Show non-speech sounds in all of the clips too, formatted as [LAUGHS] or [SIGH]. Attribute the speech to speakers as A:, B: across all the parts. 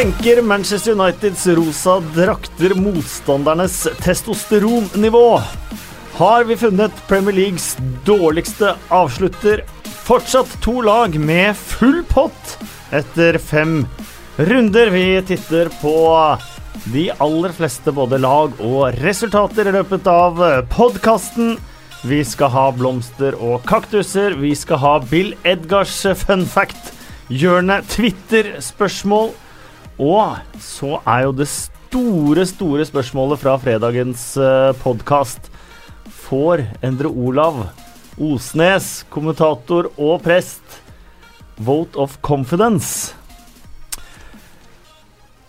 A: senker Manchester Uniteds rosa drakter motstandernes testosteronnivå. Har vi funnet Premier Leagues dårligste avslutter? Fortsatt to lag med full pott etter fem runder. Vi titter på de aller fleste både lag og resultater i løpet av podkasten. Vi skal ha blomster og kaktuser. Vi skal ha Bill Edgars fun fact-hjørne, Twitter-spørsmål. Og så er jo det store, store spørsmålet fra fredagens podkast. Får Endre Olav Osnes, kommentator og prest, vote of confidence?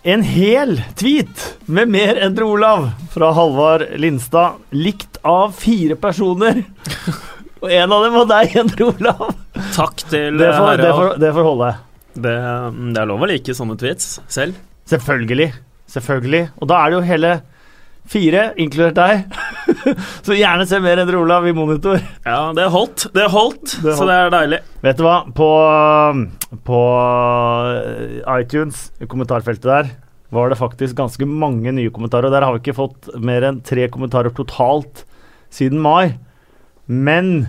A: En hel tweet med mer Endre Olav fra Halvard Lindstad, likt av fire personer. [LAUGHS] Og en av dem var deg, Endre Olav.
B: Takk til
A: Det får, det får, det får holde.
B: Det, det er lov å like sånne tweets selv.
A: Selvfølgelig. Selvfølgelig. Og da er det jo hele fire, inkludert deg. [LAUGHS] Så gjerne se mer enn Olav i monitor.
B: Ja, det holdt. Det holdt,
A: Det
B: så det er deilig.
A: Vet du hva? På, på iTunes, i kommentarfeltet der, var det faktisk ganske mange nye kommentarer. Og der har vi ikke fått mer enn tre kommentarer totalt siden mai. Men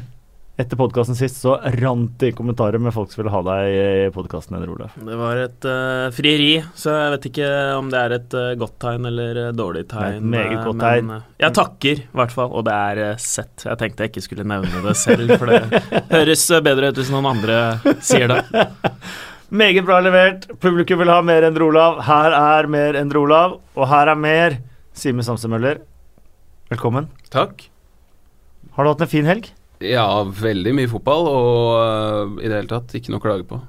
A: etter podkasten sist så rant det i kommentarer med folk som ville ha deg i podkasten,
B: Det var et uh, frieri, så jeg vet ikke om det er et uh, godt tegn eller uh, dårlig tegn.
A: et meget godt
B: men,
A: tegn.
B: eh, jeg takker, i hvert fall, og det er sett. Jeg tenkte jeg ikke skulle nevne det selv, for det høres bedre ut hvis noen andre sier det. [LAUGHS]
A: Meget bra levert. Publikum vil ha mer enn Olav. Her er mer enn Olav, og her er mer Simen Samse Møller. Velkommen.
C: Takk.
A: Har du hatt en fin helg?
C: Ja, veldig mye fotball, og øh, i det hele tatt ikke noe å klage på.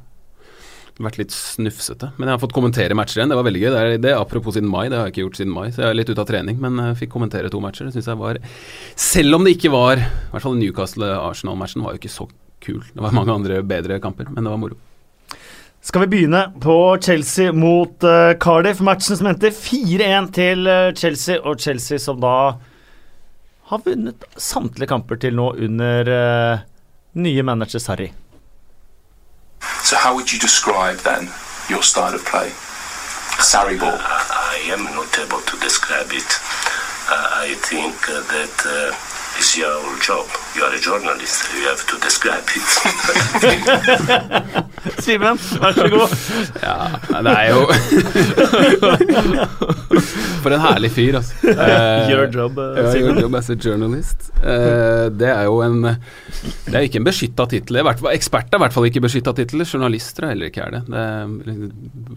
C: Vært litt snufsete. Men jeg har fått kommentere matcher igjen. Det var veldig gøy. Det er, det apropos siden mai, det har jeg ikke gjort siden mai. Så jeg er litt ute av trening, men jeg fikk kommentere to matcher. Det synes jeg var Selv om det ikke var I hvert fall Newcastle-Arsenal-matchen var jo ikke så kul. Det var mange andre bedre kamper, men det var moro.
A: Skal vi begynne på Chelsea mot eh, Cardiff? Matchen som endte 4-1 til eh, Chelsea, og Chelsea som da har vunnet samtlige kamper til nå under uh, nye manager Sarri.
D: So how would you describe then your style of play? Sarri ball.
E: I am not able to describe it. Uh, I think uh, that uh, it's your job. You are a journalist. You have to describe it. [LAUGHS]
A: Simen, vær så god.
C: Ja, det er jo For en herlig fyr, altså.
B: Your job,
C: Ja,
B: Simen.
C: your job as a journalist. Uh, det er jo en Det er ikke en beskytta tittel. Eksperter Ekspert er i hvert fall ikke beskytta tittel. Journalister er heller ikke er det. Det er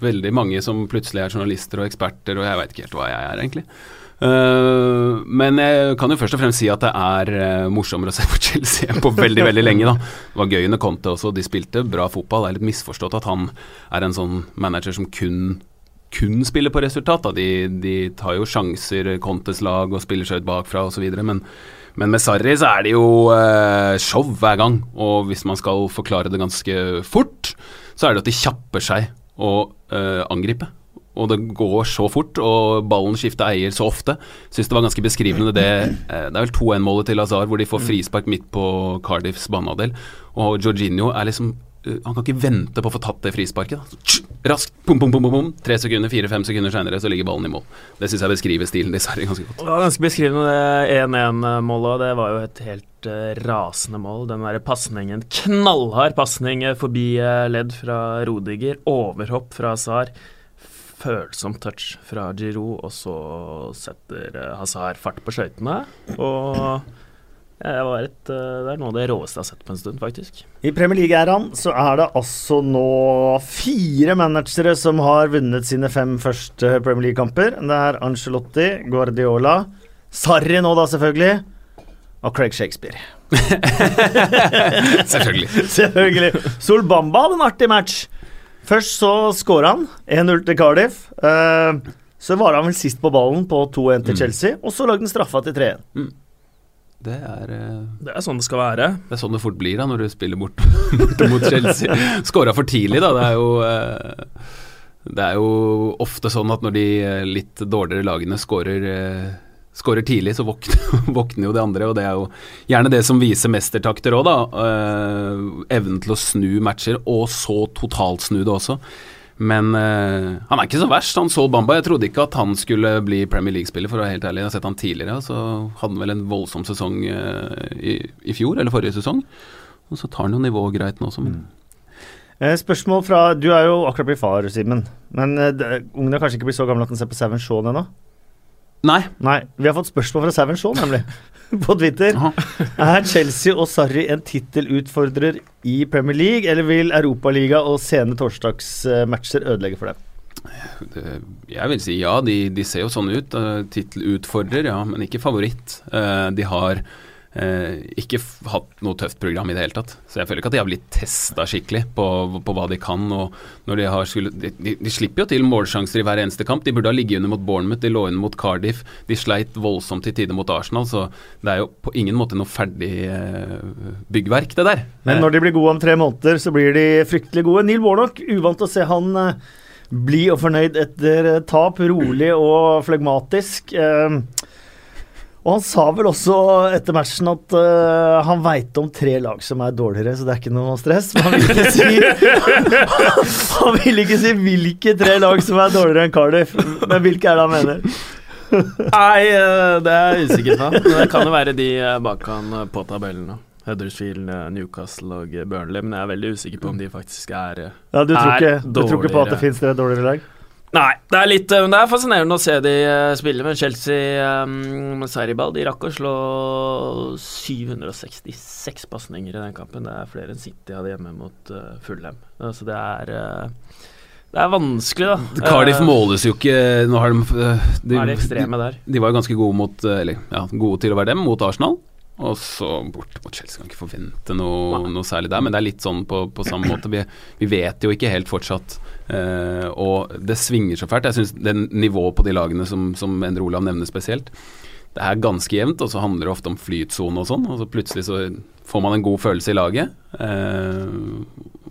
C: veldig mange som plutselig er journalister og eksperter, og jeg veit ikke helt hva jeg er, egentlig. Eh, men jeg kan jo først og fremst si at det er eh, morsommere å se på [LAUGHS] Chelsea enn på veldig veldig lenge. da Det var gøy under Conte også, de spilte bra fotball. Det er litt misforstått at han er en sånn manager som kun kun spiller på resultat. Da. De, de tar jo sjanser, Contes lag, og spiller seg ut bakfra osv. Men, men med Sarri så er det jo eh, show hver gang. Og hvis man skal forklare det ganske fort, så er det at de kjapper seg å eh, angripe. Og det går så fort, og ballen skifter eier så ofte. Syns det var ganske beskrivende det eh, Det er vel 2-1-målet til Hazard hvor de får frispark midt på Cardiffs banehalvdel. Og Jorginho er liksom eh, Han kan ikke vente på å få tatt det frisparket. Raskt, pum, pum, pum, pum. Tre sekunder, fire-fem sekunder senere så ligger ballen i mål. Det syns jeg beskriver stilen til Sarri ganske godt.
B: Det var ganske beskrivende det 1-1-målet. Det var jo et helt eh, rasende mål. Den derre pasningen, knallhard pasning forbi ledd fra Rodiger. Overhopp fra Hazard. Følsom touch fra Giroud, og så setter eh, Hazard fart på skøytene. Og det, var et, eh, det er noe av det råeste jeg har sett på en stund, faktisk.
A: I Premier League-æraen så er det altså nå fire managere som har vunnet sine fem første Premier League-kamper. Det er Angelotti, Guardiola, Sarri nå da selvfølgelig, og Craig Shakespeare. [LAUGHS]
C: Selvfølgelig. [LAUGHS]
A: Selvfølgelig. Solbamba hadde en artig match. Først så skåra han 1-0 til Cardiff. Uh, så var han vel sist på ballen på 2-1 til Chelsea, og så lagde han straffa til 3-1.
C: Det er, eh,
B: Det er sånn det skal være.
C: det er sånn det fort blir da når du spiller bort, [LAUGHS] bort mot Chelsea. [LAUGHS] Skåra for tidlig, da. Det er jo eh, Det er jo ofte sånn at når de litt dårligere lagene skårer Skårer tidlig, så våkner, [LAUGHS] våkner jo de andre, og det er jo gjerne det som viser mestertakter òg, da. Eh, evnen til å snu matcher, og så totalt snu det også. Men eh, han er ikke så verst, han Saul Bamba. Jeg trodde ikke at han skulle bli Premier League-spiller, for å være helt ærlig. Jeg har sett han tidligere, så hadde han vel en voldsom sesong eh, i, i fjor, eller forrige sesong. Og så tar han jo nivået greit nå også, men
A: mm. Spørsmål fra Du er jo akkurat blitt far, Simen. Men eh, ungen er kanskje ikke blitt så gammel at han ser på Seven Shaun ennå?
C: Nei.
A: Nei. Vi har fått spørsmål fra Seven Shaw, nemlig. [LAUGHS] På Twitter.
C: Aha.
A: Er Chelsea og Sarri en tittelutfordrer i Premier League, eller vil Europaliga og sene torsdagsmatcher ødelegge for dem?
C: Det, jeg vil si ja, de, de ser jo sånn ut. Uh, Tittelutfordrer, ja, men ikke favoritt. Eh, de har eh, ikke hatt noe tøft program i det hele tatt. Så jeg føler ikke at de har blitt testa skikkelig på, på hva de kan. Og når de, har skulle, de, de, de slipper jo til målsjanser i hver eneste kamp. De burde ha ligget under mot Bournemouth, de lå under mot Cardiff. De sleit voldsomt til tider mot Arsenal, så det er jo på ingen måte noe ferdig eh, byggverk, det der.
A: Men når de blir gode om tre måneder, så blir de fryktelig gode. Neil Warnock, uvant å se han eh, blid og fornøyd etter eh, tap. Rolig og flegmatisk. Eh, og han sa vel også etter matchen at uh, han veit om tre lag som er dårligere, så det er ikke noe stress. Men han vil ikke si, [LAUGHS] han vil ikke si hvilke tre lag som er dårligere enn Cardiff, men hvilke er det han mener?
B: Nei, eh, det er jeg usikker på. Men Det kan jo være de eh, bak han på tabellen. Huddersfield, Newcastle og Burnley, men jeg er veldig usikker på om de faktisk er
A: Ja, du tror
B: Er
A: ikke, du tror ikke på at det finnes tre dårligere lag?
B: Nei, det er litt eh, men Det er fascinerende å se de eh, spille, men Chelsea um, Saribal de rakk å slå 766 pasninger i den kampen. Det er flere enn City hadde hjemme mot uh, Fulham. Altså det er Det er vanskelig, da.
C: Cardiff måles jo ikke Nå har de, de,
B: er de ekstreme der.
C: De var jo ganske gode mot Eller ja, gode til å være dem mot Arsenal. Og så bort mot Chelsea. Kan ikke forvente noe, noe særlig der, men det er litt sånn på, på samme måte. Vi, vi vet jo ikke helt fortsatt. eh, og det svinger så fælt. Jeg syns nivået på de lagene som, som Endre Olav nevner spesielt, det er ganske jevnt, og så handler det ofte om flytsone og sånn. Og så plutselig så får man en god følelse i laget. Eh,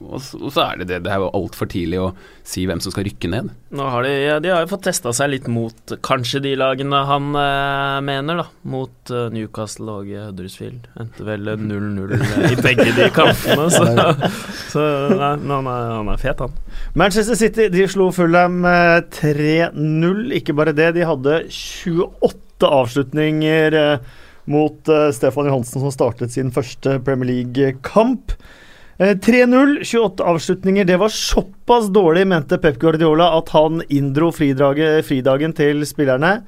C: og, så, og så er det det. Det er jo altfor tidlig å si hvem som skal rykke ned.
B: Nå har de, de har jo fått testa seg litt mot kanskje de lagene han eh, mener, da. Mot eh, Newcastle og eh, Huddersfield. Endte vel [LAUGHS] 0-0 i begge de kampene, så, [LAUGHS] så nei, han, er, han er fet, han.
A: Manchester City de slo Fulham eh, 3-0. Ikke bare det, de hadde 28 avslutninger eh, mot eh, Stefan Johansen, som startet sin første Premier League-kamp. Eh, 3-0, 28 avslutninger. Det var såpass dårlig, mente Pep Guardiola, at han inndro fridagen til spillerne.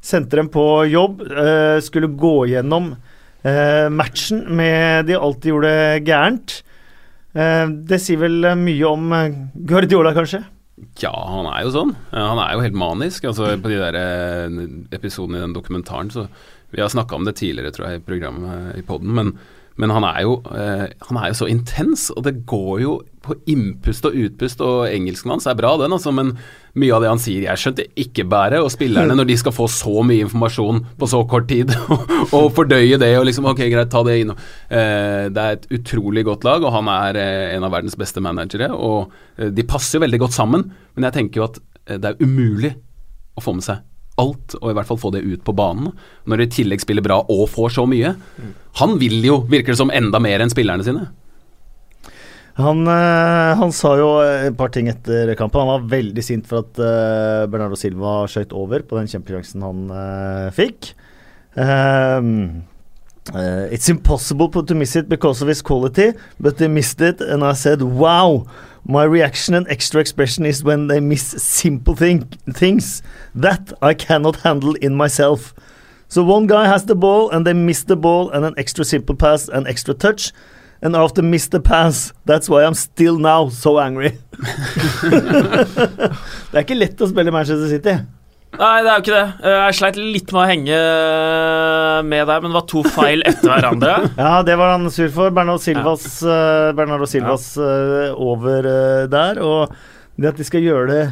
A: Sendte dem på jobb. eh, skulle gå gjennom eh, matchen med de alt de gjorde gærent. Eh, det sier vel mye om eh, Guardiola, kanskje?
C: Ja, han er jo sånn. Eh, Han er jo helt manisk. Altså På de der eh, episodene i den dokumentaren så Vi har snakka om det tidligere, tror jeg, i programmet i poden, men, men han, er jo, eh, han er jo så intens, og det går jo på innpust og utpust, og engelsken hans er bra, den, altså, men mye av det han sier, jeg skjønte ikke bæret, og spillerne, når de skal få så mye informasjon på så kort tid, [LAUGHS] og fordøye det, og liksom, ok, greit, ta det inn. Eh, det er et utrolig godt lag, og han er eh, en av verdens beste managere, og de passer jo veldig godt sammen, men jeg tenker jo at det er umulig å få med seg alt, og i hvert fall få det ut på banen. Når de i tillegg spiller bra og får så mye. Han vil jo, virker det som, enda mer enn spillerne sine.
A: Han, eh, han sa jo et par ting etter kampen. Han var veldig sint for at eh, Bernardo Silva skøyt over på den kjempesjansen han eh, fikk. Um, eh, it's impossible to miss it because of his quality, but they missed it, and I said, wow. My reaction and extra expression is when they miss simple thing, things that I cannot handle in myself. So one guy has the ball and they miss the ball and an extra simple pass and extra touch. And after miss the pass, that's why I'm still now so angry. [LAUGHS] [LAUGHS] [LAUGHS] det er ikke lett å spille Manchester City.
B: Nei, det er jo ikke det. Eh, Jeg sleit litt med å henge med der, men det var to feil etter hverandre. [LAUGHS]
A: Ja, det var han sur for. Bernardo Silvas, ja. Bernardo Silvas ja. over eh, der. Og det at de skal gjøre det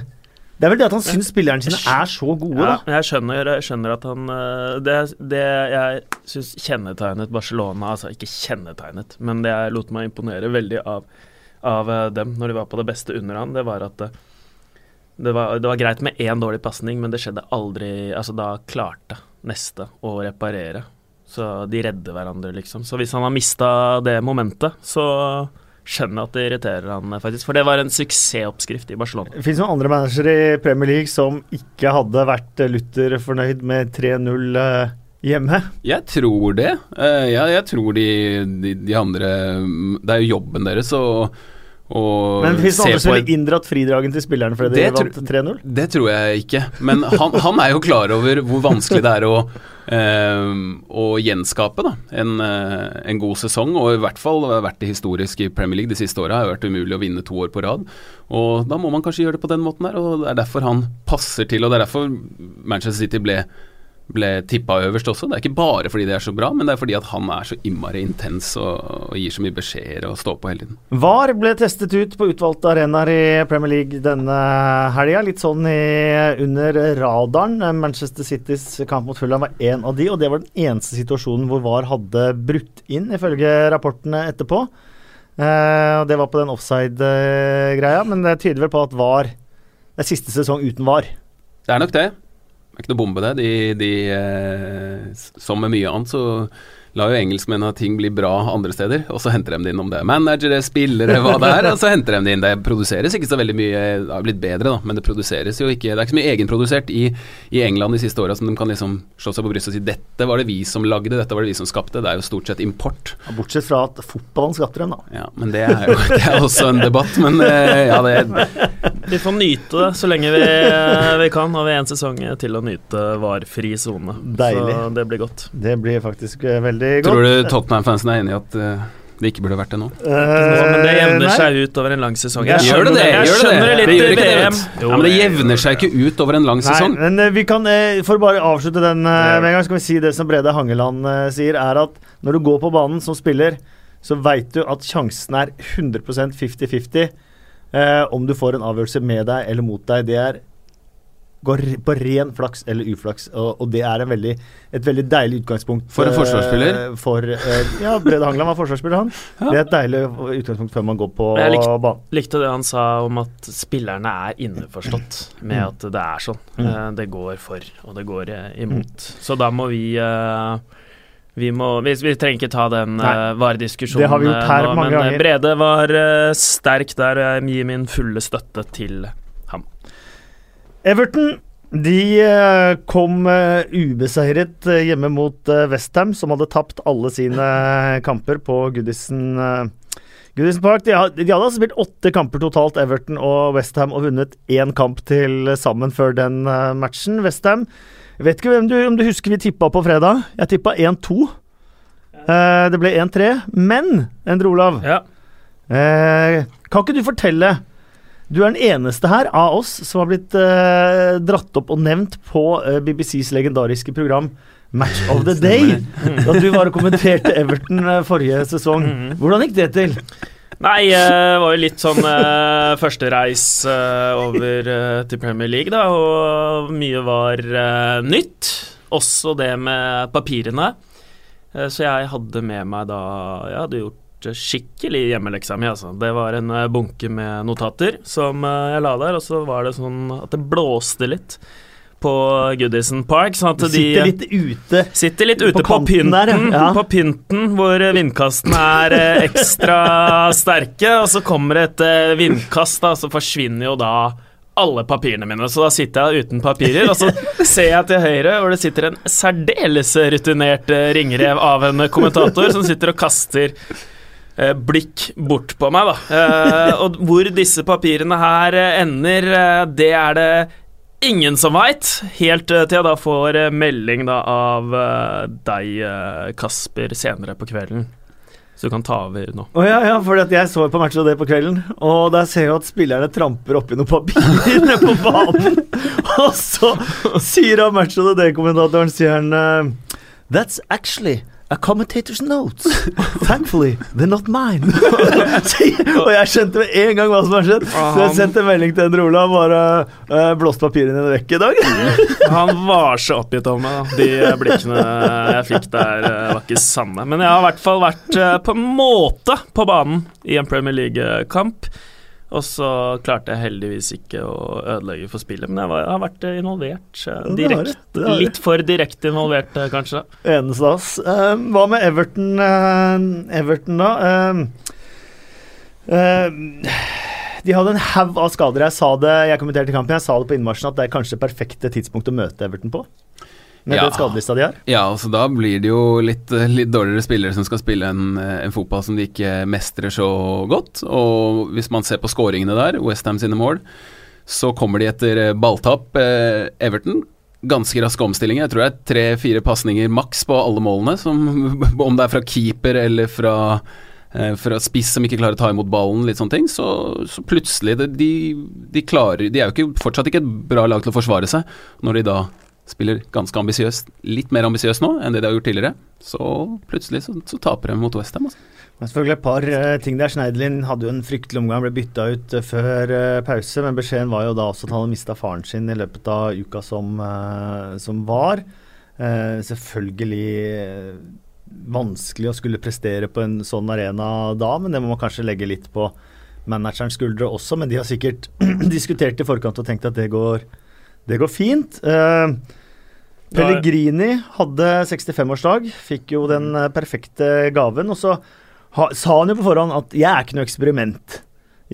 A: Det er vel det at han syns spillerne sine er så gode,
B: Ja,
A: da.
B: jeg skjønner, jeg skjønner at han eh, Det, det jeg syns kjennetegnet Barcelona Altså ikke kjennetegnet, men det jeg lot meg imponere veldig av, av eh, dem når de var på det beste under han, det var at eh, det var, det var greit med én dårlig pasning, men det skjedde aldri Altså, da klarte neste å reparere. Så de redder hverandre, liksom. Så hvis han har mista det momentet, så skjønner jeg at det irriterer han, eh, faktisk. For det var en suksessoppskrift i Barcelona.
A: Det finnes noen andre managere i Premier League som ikke hadde vært eh, Luther fornøyd med 3-0 eh, hjemme.
C: Jeg tror det. Jeg, jeg tror de, de, de andre Det er jo jobben deres og... å
A: Men
C: hvis
A: andre som ville inndratt fridragen til spilleren fordi de vant 3-0?
C: Det tror jeg ikke, men han, han er jo klar over hvor vanskelig det er å, eh, å gjenskape da, en, eh, en god sesong. Og i hvert fall har vært det historisk i Premier League de siste åra. har vært umulig å vinne to år på rad. Og da må man kanskje gjøre det på den måten der, og det er derfor han passer til. Og det er derfor Manchester City ble ble tippa øverst også. Det er ikke bare fordi det er så bra, men det er fordi at han er så innmari intens og, og gir så mye beskjeder og står på hele tiden.
A: VAR ble testet ut på utvalgte arenaer i Premier League denne helga. Litt sånn i, under radaren. Manchester Citys kamp mot Fulham var én av de, og det var den eneste situasjonen hvor VAR hadde brutt inn, ifølge rapportene etterpå. Eh, og Det var på den offside-greia, men det tyder vel på at VAR Det er siste sesong uten VAR.
C: Det er nok det. Er ikke noe bombe, det. De, de, eh, som med mye annet, så lar jo engelskmennene ting bli bra andre steder, og så henter de det inn om det er managere, spillere, hva det er, og så henter de det inn. Det produseres ikke så veldig mye, det har blitt bedre, da, men det produseres jo ikke Det er ikke så mye egenprodusert i, i England de siste åra som de kan liksom slå seg på brystet og si dette var det vi som lagde, dette var det vi som skapte. Det er jo stort sett import.
A: Bortsett fra at fotballen skapte dem, da.
C: Ja, men det er jo det er også en debatt, men eh, ja, det
B: Vi får nyte det så lenge vi, vi kan. Har vi en sesong til å nyte var-fri sone.
A: Deilig.
B: Så det blir godt.
A: Det blir faktisk eh, veldig godt.
C: Tror du Tottenham-fansen er enig i at uh, det ikke burde vært det nå?
A: Uh,
B: men det jevner
A: nei.
B: seg ut over en lang sesong. Jeg
C: Gjør det
B: skjønner
C: det?
B: Jeg
C: Gjør det
B: skjønner det
C: det?
B: litt
C: Det gjør ikke det,
B: Jo,
C: Ja, men det jevner seg ikke ut over en lang sesong.
A: Nei, men eh, vi kan, For å bare avslutte den med en gang, skal vi si det som Brede Hangeland sier, er at når du går på banen som spiller, så veit du at sjansen er 100% 50-50 eh, om du får en avgjørelse med deg eller mot deg. Det er går på ren flaks eller uflaks, og, og det er en veldig, et veldig deilig utgangspunkt.
C: For en
A: forsvarsspiller?
C: forsvarsspiller.
A: For, uh, ja, Brede Hangeland var forsvarsspiller, han. [LAUGHS]
C: Ja.
A: Det er et deilig utgangspunkt før man går på banen.
B: Jeg likte-. Likte det han sa om at spillerne er innforstått med
A: Mm.
B: at det er sånn.
A: Mm.
B: Uh, Det går for, og det går eh, imot. Så da må vi eh, vi, må, vi, vi trenger ikke ta den uh, varediskusjonen
A: Det har vi gjort
B: eh,
A: her
B: nå, men eh,
A: ganger.
B: Brede var uh, sterk der. og Jeg gir min fulle støtte til.
A: Everton de eh, kom eh, ubeseiret eh, hjemme mot Westham, som hadde tapt alle sine kamper på Goodison, Goodison Park. De, ha- de hadde altså spilt åtte kamper totalt, Everton og Westham, og vunnet én kamp til sammen før den matchen. Westham vet ikke du, om du husker vi tippa på fredag? Jeg tippa 1-2. Eh, det ble 1-3. Men, Endre Olav,
B: Ja.
A: Eh, kan ikke du fortelle Du er den eneste her av oss som har blitt eh, dratt opp og nevnt på eh, BBCs legendariske program Match of the [LAUGHS] Day. [LAUGHS] Da du var og kommenterte Everton eh, forrige sesong.
B: Mhm.
A: Hvordan gikk det til?
B: Nei, eh, det var jo litt sånn eh, førstereis eh, over eh, til Premier League, da, og mye var eh, nytt. Også det med papirene. Eh, så jeg hadde med meg da Jeg hadde gjort eh, skikkelig hjemmeleksa mi, altså. Det var en eh, bunke med notater som eh, jeg la der, og så var det sånn at det blåste litt på Goodison Park. Sånn at de
A: sitter litt ute.
B: Sitter litt ute
A: På
B: på, pynten,
A: der, ja.
B: På pynten hvor vindkastene er eh, ekstra sterke, og så kommer det et vindkast, da, så forsvinner jo da alle papirene mine, så da sitter jeg uten papirer, og så [LAUGHS] ser jeg til høyre hvor det sitter en særdeles rutinert ringrev av en kommentator som sitter og kaster blikk bort på meg, da. Eh, og hvor disse papirene her eh, ender, eh, det er det ingen som veit, helt eh, til jeg da får eh, melding da av eh, deg, eh, Kasper, senere på kvelden. Så du kan ta over nå.
A: Oh, ja, ja, for jeg så på matchen av det på kvelden, og der ser jeg at spillerne tramper oppi noen papirer [LAUGHS] nede på banen. Og så sier han matchen av the Day-kommentatoren sier han eh, That's actually a commentator's notes. [LAUGHS] Thankfully, they're not mine. [LAUGHS] og jeg skjønte med en gang hva som har skjedd, så jeg sendte melding til Endre Olav bare uh, blåst papirene dine vekk i dag.
B: Han var så oppgitt over meg, da. De blikkene jeg fikk der, eh, var ikke sanne. Men jeg har i hvert fall vært eh, på en måte på banen i en Premier League-kamp. Og så klarte jeg heldigvis ikke å ødelegge for spillet, men jeg, var, jeg har vært eh, involvert. Direkt,
A: det det har
B: litt for direkte involvert, eh, kanskje.
A: Eneste av oss. Eh, hva med Everton, eh, Everton da? Eh, Eh, de hadde en haug av skader. Jeg sa det jeg kommenterte kampen, jeg sa det på innmarsjen at det er kanskje det perfekte tidspunkt å møte Everton på. Med
C: Ja.
A: den skadelista de har.
C: Ja, altså da blir det jo litt, litt dårligere spillere som skal spille en, en fotball som de ikke mestrer så godt. Og hvis man ser på skåringene der, Westham sine mål, så kommer de etter balltap. Eh, Everton, ganske raske omstillinger. Jeg tror det er tre-fire pasninger maks på alle målene. Som, [LAUGHS] om det er fra keeper eller fra, eh, fra spiss som ikke klarer å ta imot ballen, litt sånne ting. Så, så plutselig det, de, de klarer De er jo ikke, fortsatt ikke et bra lag til å forsvare seg, når de da spiller ganske ambisiøst, litt mer ambisiøst nå enn det de har gjort tidligere. Så plutselig så, så taper de mot Westham. Altså.
A: Men selvfølgelig et par eh, ting der. Schneiderlin hadde jo en fryktelig omgang, ble bytta ut eh, før eh, pause. Men beskjeden var jo da også at han hadde mista faren sin i løpet av uka som, som var. Selvfølgelig vanskelig å skulle prestere på en sånn arena da, men det må man kanskje legge litt på managerens skuldre også. Men de har sikkert [CLEARS THROAT] diskutert i forkant og tenkt at det går, det går fint. Uh, Pellegrini hadde 65-årsdag, fikk jo den eh, perfekte gaven. Og så ha, sa han jo på forhånd at 'jeg er ikke noe eksperiment'.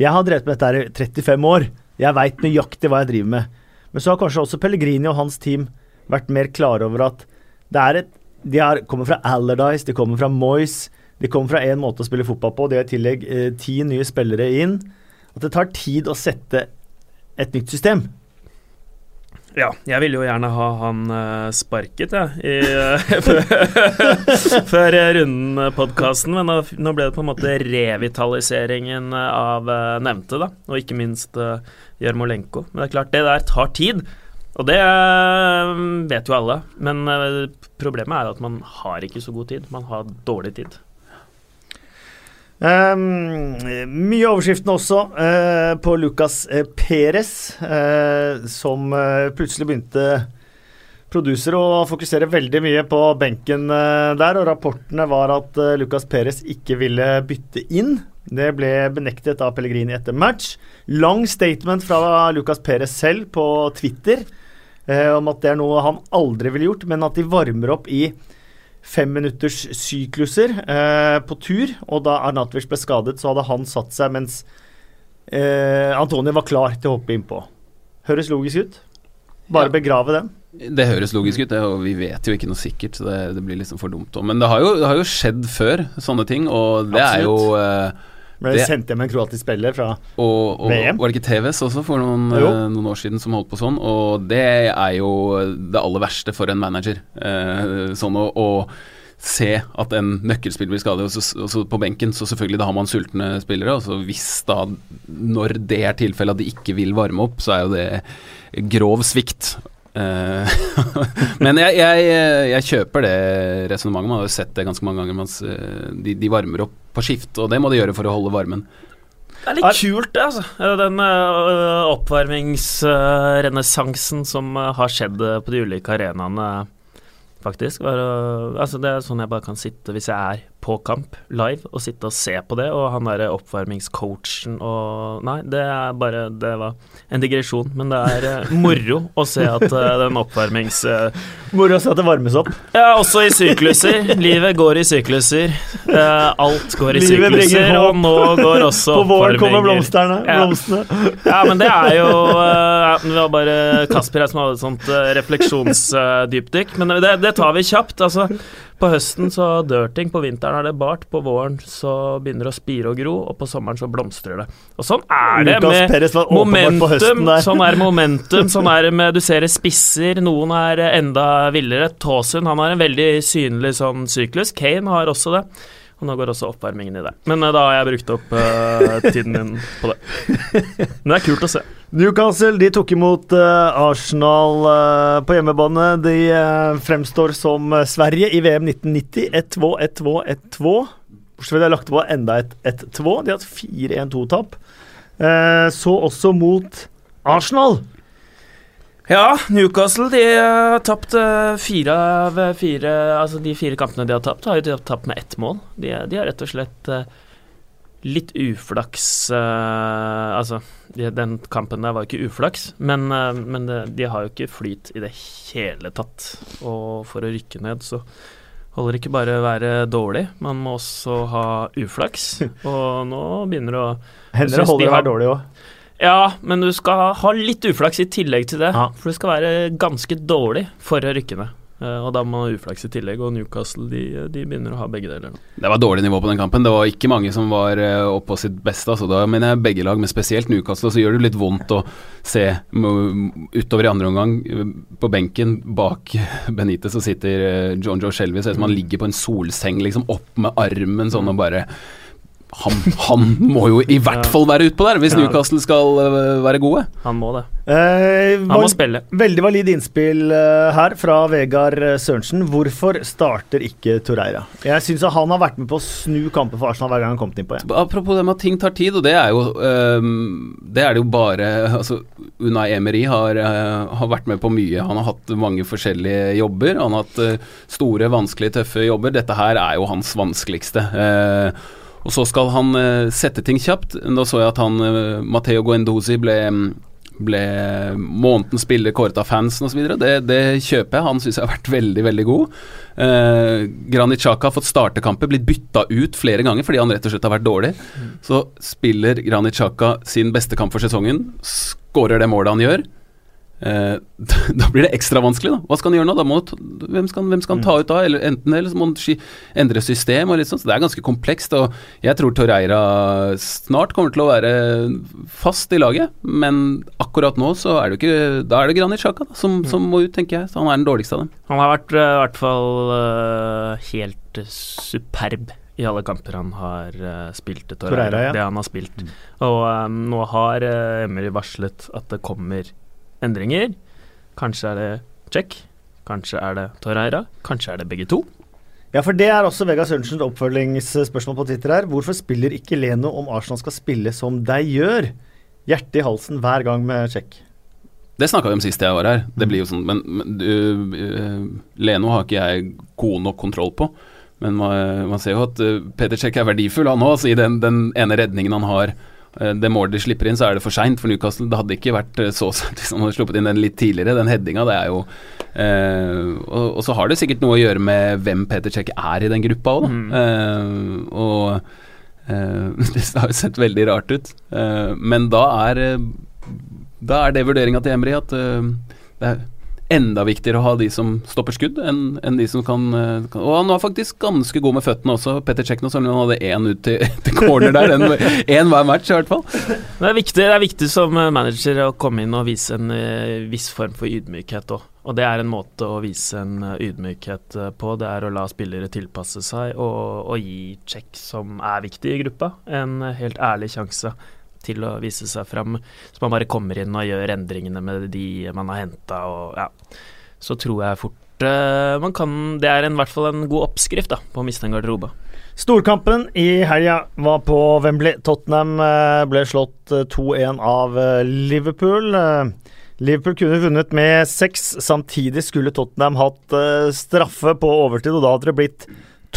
A: Jeg har drevet med dette her i 35 år. Jeg veit nøyaktig hva jeg driver med. Men så har kanskje også Pellegrini og hans team vært mer klare over at det er et De er, kommer fra Alardis, de kommer fra Moyes, de kommer fra én måte å spille fotball på. De har i tillegg eh, ti nye spillere inn. At det tar tid å sette et nytt system.
B: Ja, jeg ville jo gjerne ha han eh, sparket, jeg, i, eh, [LAUGHS] før- før runden-podkasten. Men nå, ble det på en måte revitaliseringen av eh, nevnte, da. Og ikke minst Jarmolenko. Men det er klart, det der tar tid. Og det eh, vet jo alle. Men eh, problemet er at man har ikke så god tid. Man har dårlig tid.
A: Um, mye overskriften også uh, på Lucas uh, Perez, uh, som uh, plutselig begynte produser og fokusere veldig mye på benken eh, der, og rapportene var at Lucas Perez ikke ville bytte inn. Det ble benektet av Pellegrini etter match. Lang statement fra Lucas Perez selv på Twitter eh, om at det er noe han aldri ville gjort, men at de varmer opp i femminutters sykluser eh, på tur. Og da Arnatovic ble skadet, så hadde han satt seg mens eh, Antonio var klar til å hoppe innpå. Høres logisk ut? Bare
C: Ja.
A: begrave den.
C: Det høres logisk ut, det, og vi vet jo ikke noe sikkert, så det, det blir liksom for dumt. òg. Men det har, jo, det har jo skjedd før, sånne ting, og det er jo eh,
A: Ble
C: Det-
A: sendt hjem en kroatisk spiller fra
C: Og, og
A: VM?
C: var det ikke TVS også for noen, eh, noen år siden som holdt på sånn? Og det er jo det aller verste for en manager. Eh, sånn å, å se at en nøkkelspiller blir skadet, og så, og så på benken, så selvfølgelig da har man sultne spillere. Og så hvis da, når det er tilfellet at de ikke vil varme opp, så er jo det grov svikt. Eh, [LAUGHS] Men jeg, jeg, jeg kjøper det resonnementet. Man har jo sett det ganske mange ganger. Mens eh, de, de varmer opp på skift, og det må de gjøre for å holde varmen.
B: Det er litt kult, det, altså. Eh, Den uh, oppvarmingsrenessansen som eh, har skjedd eh, på de ulike arenaene, faktisk. Altså, det er sånn jeg bare kan sitte hvis jeg er på kamp live, og sitte og se på det. Og han derre oppvarmingscoachen og Nei, det er bare Det var en digresjon, men det er eh, moro å se at eh, den oppvarmings... eh,
A: Moro å se at det varmes opp.
B: ja, også i sykluser. Livet går i sykluser. Alt går i
A: Livet
B: sykluser, og nå går også oppvarminger. [LAUGHS]
A: På våren kommer
B: blomsterne.
A: blomstene.
B: Ja. Ja, men det er jo Det var bare Kasper her som hadde et sånt refleksjonsdypdykk. men det, det tar vi kjapt. Altså, på høsten så dør ting, på vinteren er det bart, på våren så begynner det å spire og gro, og på sommeren så blomstrer det. Og sånn er det
A: Lukas
B: med momentum. Sånn er momentum. [LAUGHS] Sånn er det med Du ser det spisser, noen er enda villere. Tåsund han har en veldig synlig sånn syklus. Kane har også det. Og nå går også oppvarmingen i det. Men eh, da har jeg brukt opp uh, tiden min på det. [LAUGHS] Men det er kult å se.
A: Newcastle de tok imot eh, Arsenal eh, på hjemmebane. De eh, fremstår som Sverige i VM 1990. 1-2, 1-2, 1-2. Bortsett fra de har lagt på enda et 1-2. De har hatt 4-1-2-tap. Eh, så også mot Arsenal.
B: Ja, Newcastle de har tapt fire av fire Altså de fire kampene de har tapt, har jo tapt med ett mål. De, de har rett og slett litt uflaks uh, Altså, de, den kampen der var ikke uflaks, men, uh, men det, de har jo ikke flyt i det hele tatt. Og for å rykke ned, så Holder det ikke bare å være dårlig, man må også ha uflaks. [LAUGHS] Og nå begynner det å
A: Hender det holder
B: de
A: å være dårlig òg.
B: Ja, men du skal ha litt uflaks i tillegg til det.
A: Ja.
B: For du skal være ganske dårlig for å rykke ned. Eh, Og da må man ha uflaks i tillegg, og Newcastle de, de begynner å ha begge deler.
C: Det var dårlig nivå på den kampen. Det var ikke mange som var oppå oppe på sitt beste. Altså. Da mener jeg begge lag, men spesielt Newcastle. Så gjør det litt vondt å se utover i andre omgang eh, på benken bak [LAUGHS] Benitez så sitter eh, John Joe Shelby. Ser ut som han ligger på en solseng, liksom opp med armen sånn og bare han, han må jo i hvert fall være utpå der, hvis Newcastle skal eh, være gode.
B: Han må det.
A: Eh,
B: Han må spille.
A: Veldig valid innspill eh, her fra Vegard eh, Sørensen. Hvorfor starter ikke Torreira? Jeg syns han har vært med på å snu kamper for Arsenal hver gang han har kommet innpå igjen.
C: Apropos det med at ting tar tid, og det er jo Det er det jo bare altså, Unai Emery har, har vært med på mye. Han har hatt mange forskjellige jobber. Han har hatt store, vanskelige, tøffe jobber. Dette her er jo hans vanskeligste. Eh, og så skal han øh, sette ting kjapt. Da så jeg at han øh, Matteo Guendouzi ble ble månedens spiller kåret av fansen osv. Det, det kjøper jeg. Han syns jeg har vært veldig, veldig god. Eh, Granit Xhaka har fått starte kamper, blitt bytta ut flere ganger fordi han rett og slett har vært dårlig. Så spiller Granit Xhaka sin beste kamp for sesongen, skårer det målet han gjør. Eh, [LAUGHS] da blir det ekstra vanskelig, da. Hva skal han gjøre nå? Da må, hvem, skal, hvem skal han ta ut da? Eller enten eller så må han endre system og litt sånn. Så det er ganske komplekst. Og jeg tror Torreira snart kommer til å være fast i laget, men akkurat nå så er det ikke Da er det Granit Sjaka da, som, som må ut, tenker jeg. Så han er den dårligste av dem.
B: Han har vært eh, i hvert fall eh, helt superb i alle kamper han har spilt. til Torreira,
A: Torreira, ja.
B: Det han har spilt. Og um, nå har uh, Emery varslet at det kommer endringer. Kanskje er det Check, kanskje er det Torreira, kanskje er det begge to.
A: Ja, for det er også Vegard Sørensens oppfølgingsspørsmål på Twitter her. Hvorfor spiller ikke Leno om Arsenal skal spille som de gjør? Hjertet i halsen hver gang med Check.
C: Det snakka vi om sist jeg var her. Det blir jo sånn Men, men du, eh, Leno har ikke jeg god nok kontroll på. Men man, man ser jo at uh, Peter Check er verdifull, han òg. Altså, I den, den ene redningen han har, eh, det målet de slipper inn, så er det for seint for Newcastle. Det hadde ikke vært eh, så sent hvis han hadde sluppet inn den litt tidligere. Den headinga, det er jo eh, og, og så har det sikkert noe å gjøre med hvem Peter Cech er i den gruppa òg.
B: Mm.
C: Eh, og eh, [LAUGHS] det har jo sett veldig rart ut. Eh, men da er eh, da er det vurderinga til Emry at det er enda viktigere å ha de som stopper skudd, enn enn de som kan, øh, kan Og han var faktisk ganske god med føttene også. Petter Cech nå, selv om han hadde én ut til, [LAUGHS] til corner der. Én hver match, i hvert fall.
B: Det er viktig, det er viktig som eh, manager å komme inn og vise en eh, viss form for ydmykhet òg. Og det er en måte å vise en eh, ydmykhet eh, på. Det er å la spillere tilpasse seg og, og gi check, som er viktig i gruppa, en eh, helt ærlig sjanse til å vise seg fram. Så man bare kommer inn og gjør endringene med de man har henta, og ja. Så tror jeg fort eh, man kan Det er i hvert fall en god oppskrift da, på å miste en garderobe.
A: Storkampen i helga var på Wembley. Tottenham eh, ble slått eh, 2-1 av eh, Liverpool. Eh, Liverpool kunne vunnet med seks. Samtidig skulle Tottenham hatt straffe på overtid, og da hadde det blitt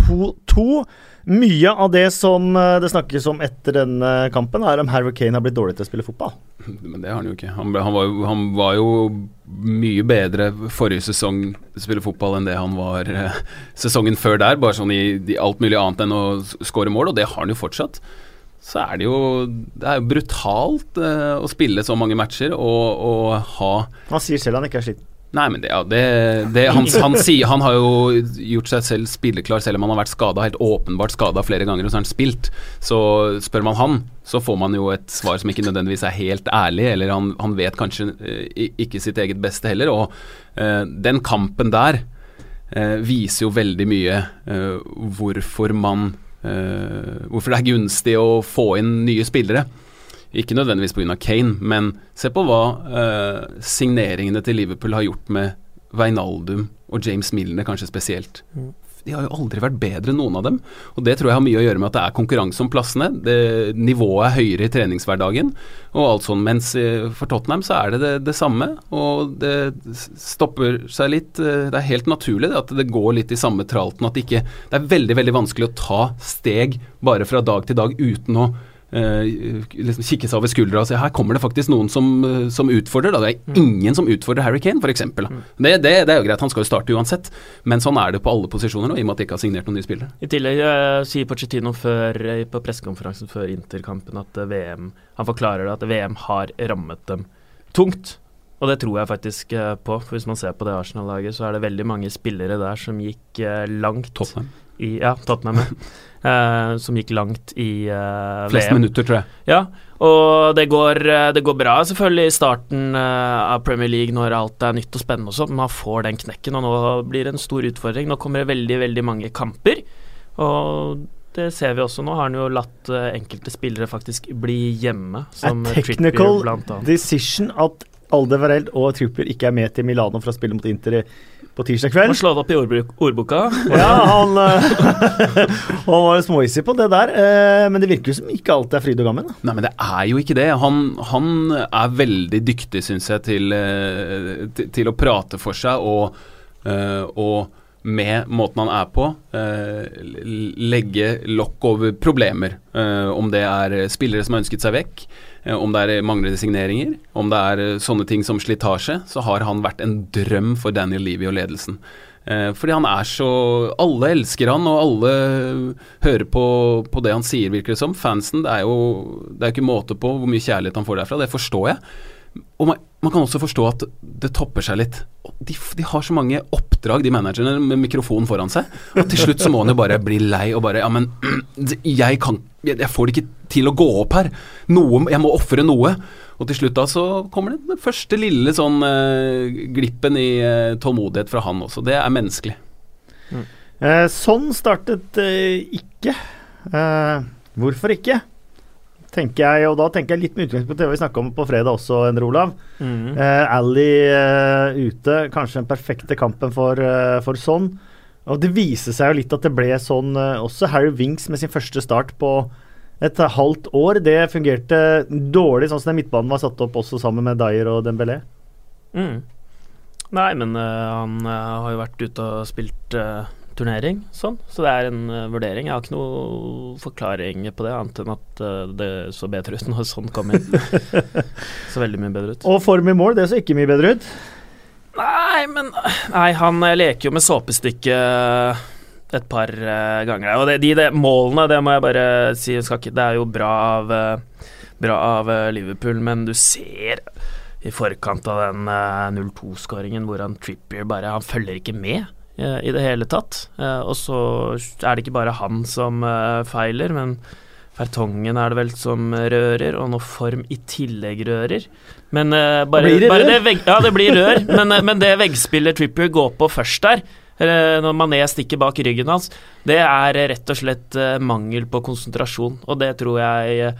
A: 2-2. Mye av det som eh, det snakkes om etter denne kampen, er om Harry Kane har blitt dårlig til å spille fotball.
C: Men det har han jo ikke. Han, ble, han, var, han var jo mye bedre forrige sesong spille fotball enn det han var eh, sesongen før der. Bare sånn i, i alt mulig annet enn å skåre mål, og det har han jo fortsatt. Så er det jo Det er jo brutalt eh, å spille så mange matcher og, og ha
A: Han sier selv han ikke er sliten.
C: Nei, men det, ja, det, det han, han, sier, han har jo gjort seg selv spilleklar selv om han har vært skada, helt åpenbart skada flere ganger, og så har han spilt. Så spør man han, så får man jo et svar som ikke nødvendigvis er helt ærlig, eller han, han vet kanskje eh, ikke sitt eget beste heller. Og eh, den kampen der eh, viser jo veldig mye eh, hvorfor man Hvorfor det er gunstig å få inn nye spillere. Ikke nødvendigvis pga. Kane, men se på hva eh, signeringene til Liverpool har gjort med Veinaldum og James Milner, kanskje spesielt. De har jo aldri vært bedre, noen av dem. Og det tror jeg har mye å gjøre med at det er konkurranse om plassene. Det, nivået er høyere i treningshverdagen og alt sånn. Mens eh, for Tottenham så er det det, det samme, og det stopper seg litt. eh, Det er helt naturlig det, at det går litt i samme tralten. At det ikke Det er veldig, veldig vanskelig å ta steg bare fra dag til dag uten å liksom kikke seg over skuldra og se her kommer det faktisk noen som, eh, som utfordrer. Da. Det er ingen som utfordrer Harry Kane, f.eks. Mm. Det, det, det er jo greit, han skal jo starte uansett, men sånn er det på alle posisjoner nå, i og med at de ikke har signert noen nye spillere.
B: I tillegg uh, sier Pochettino før, på pressekonferansen før Interkampen at VM Han forklarer at VM har rammet dem tungt. Og det tror jeg faktisk på. For Hvis man ser på det Arsenal-laget, så er det veldig mange spillere der som gikk langt
C: Tottenham.
B: I, ja, Tottenham. [LAUGHS] uh, som gikk langt i uh,
C: Flest
B: VM.
C: minutter, tror jeg.
B: Ja, og det går, det går bra selvfølgelig i starten uh, av Premier League når alt er nytt og spennende og sånn, men man får den knekken, og nå blir det en stor utfordring. Nå kommer det veldig, veldig mange kamper, og det ser vi også. Nå har han jo latt enkelte spillere faktisk bli hjemme, som
A: A annet. decision at Aldevareld og Trippier ikke er med til Milano for å spille mot Inter på tirsdag kveld.
B: Han slått opp i ordbruk, ordboka. [LAUGHS]
A: ja, han, [LAUGHS] han var småhissig på det der. Men det virker jo som ikke alt er fryd og gammen.
C: Nei, men det er jo ikke det. Han, han er veldig dyktig, syns jeg, til, til, til, å prate for seg og, og med måten han er på, legge lokk over problemer. om det er spillere som har ønsket seg vekk, om det er manglende signeringer, om det er sånne ting som slitasje, så har han vært en drøm for Daniel Levy og ledelsen. fordi han er så Alle elsker han, og alle hører på, på det han sier, virker det som. Fansen, det er jo det er ikke måte på hvor mye kjærlighet han får derfra. Det forstår jeg. Og man, man, kan også forstå at det topper seg litt. De, de, har så mange oppdrag, de managerne, med mikrofonen foran seg. Og til slutt så må han jo bare bli lei og bare Ja, men [CLEARS THROAT] jeg kan Jeg får det ikke til å gå opp her. Noe, jeg må ofre noe. Og til slutt da så kommer det den første lille sånn uh, glippen i uh, tålmodighet fra han også. Det er menneskelig.
A: Mm. Eh, sånn startet eh, ikke. Eh, hvorfor ikke? Tenker jeg, og da tenker jeg litt med utgangspunkt i det vi snakka om på fredag også, Endre Olav. Mm. Eh, Ally eh, ute, kanskje den perfekte kampen for, eh, for sånn. Og det viser seg jo litt at det ble sånn også. Harry Winks med sin første start på et halvt år. Det fungerte dårlig, sånn som den midtbanen var satt opp også sammen med Dyer og Dembélé.
B: Mm. Nei, men han har jo vært ute og spilt turnering, sånn. Så det er en uh, vurdering. Jeg har ikke noe forklaring på det, annet enn at uh, det så bedre ut [LAUGHS] når sånn kom inn. [LAUGHS] så veldig mye bedre ut.
A: Og form i mål, det så ikke mye bedre ut?
B: Nei, men Nei, han leker jo med såpestykket et par uh, ganger. Og det, de, de, målene, det må jeg bare si, det er jo bra av, bra av Liverpool, men du ser i forkant av den 0-2-skåringen hvor han Trippier bare Han følger ikke med i det hele tatt. Eh, og så er det ikke bare han som eh, feiler, men Fertongen er det vel som rører, og noe form i tillegg rører. Men bare,
A: blir det
B: bare det vegg, Ja, det blir rør, men, men det veggspillet Trippier går på først der, når Mané stikker bak ryggen hans, det er rett og slett mangel på konsentrasjon, og det tror jeg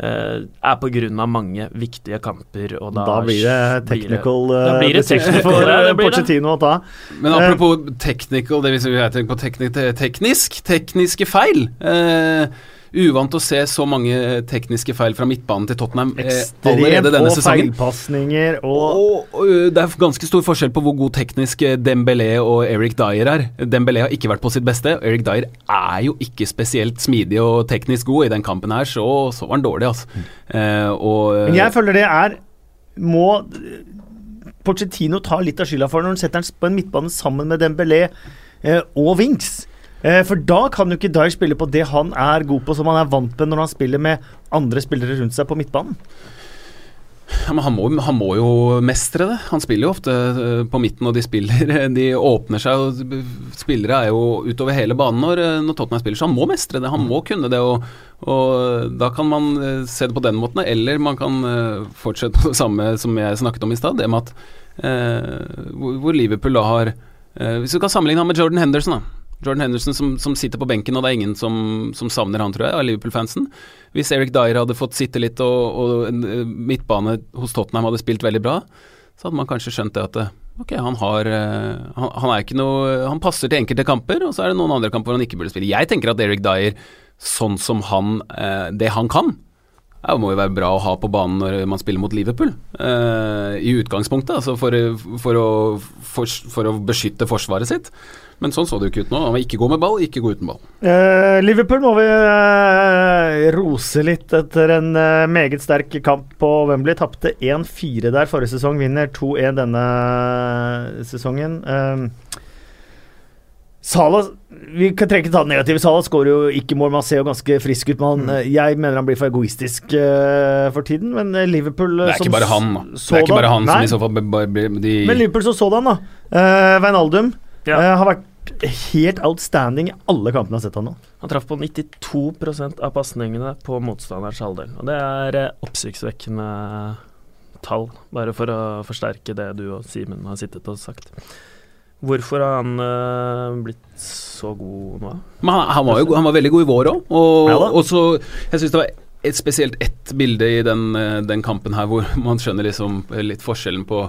B: er på grunn av mange viktige kamper. Og da,
A: da blir det technical
B: det da blir det technical,
A: for
B: det, det
A: å ta.
C: Men apropos uh, technical, det vil si jeg tenker på teknik, teknisk, tekniske feil. Uh, uvant å se så mange tekniske feil fra midtbanen til Tottenham
A: eh, allerede denne sesongen. feilpasninger og,
C: og, og Det er ganske stor forskjell på hvor god teknisk Dembélé og Eric Dyer er. Dembélé har ikke vært på sitt beste. Eric Dyer er jo ikke spesielt smidig og teknisk god. I den kampen her så, så var han dårlig, altså. Mm.
A: Eh, og, Men jeg føler det er Må Pochettino ta litt av skylda for når han setter han på en midtbane sammen med Dembélé eh, og Winks. Eh, for da kan jo ikke Dyer spille på det han er god på, som han er vant med når han spiller med andre spillere rundt seg på midtbanen.
C: Ja, men han må, han må, jo mestre det. Han spiller jo ofte uh, på midten, og de spiller [LAUGHS] De åpner seg, og spillere er jo utover hele banen når, når Tottenham spiller, så han må mestre det. Han må kunne det, og, og da kan man se det på den måten, eller man kan fortsette på det samme som jeg snakket om i stad, det med at hvor, hvor Liverpool da har Hvis du kan sammenligne ham med Jordan Henderson, da Jordan Henderson som, som, sitter på benken, og det er ingen som, som savner han, tror jeg, av Liverpool-fansen. Hvis Eric Dyer hadde fått sitte litt og, og eh, midtbane hos Tottenham hadde spilt veldig bra, så hadde man kanskje skjønt det at eh, ok, han har eh, han, han, er ikke noe Han passer til enkelte kamper, og så er det noen andre kamper hvor han ikke burde spille. Jeg tenker at Eric Dyer, sånn som han Det han kan, det må jo være bra å ha på banen når man spiller mot Liverpool, i utgangspunktet. Altså for, for, å, for, for, å, beskytte forsvaret sitt. Men sånn så det jo ikke ut nå. Han var ikke gå med ball, ikke gå uten ball.
A: Eh, Liverpool må vi eh, rose litt etter en eh, meget sterk kamp på Wembley. Tapte 1-4 der forrige sesong, vinner 2-1 denne sesongen. Eh, Salah Vi kan ikke ta det negative. Salah skårer jo ikke mål. Man ser jo ganske frisk ut. Man, mm. Jeg mener han blir for egoistisk uh, for tiden, men eh, Liverpool
C: Det er ikke bare han, da. Det er ikke bare han som i så fall de
A: Men Liverpool som sådan, da. Uh, Veinaldum ja. uh, har vært helt outstanding i alle kampene jeg har sett han nå.
B: Han traff på 92% av pasningene på motstanderens halvdel. Og det er oppsiktsvekkende tall, bare for å forsterke det du og Simen har sittet og sagt. Hvorfor har han uh, blitt så god nå?
C: Men han, han, var jo han var veldig god i vår òg. Og, ja, og så Jeg syns det var et, spesielt ett bilde i den, eh, den, kampen her hvor man skjønner liksom litt forskjellen på,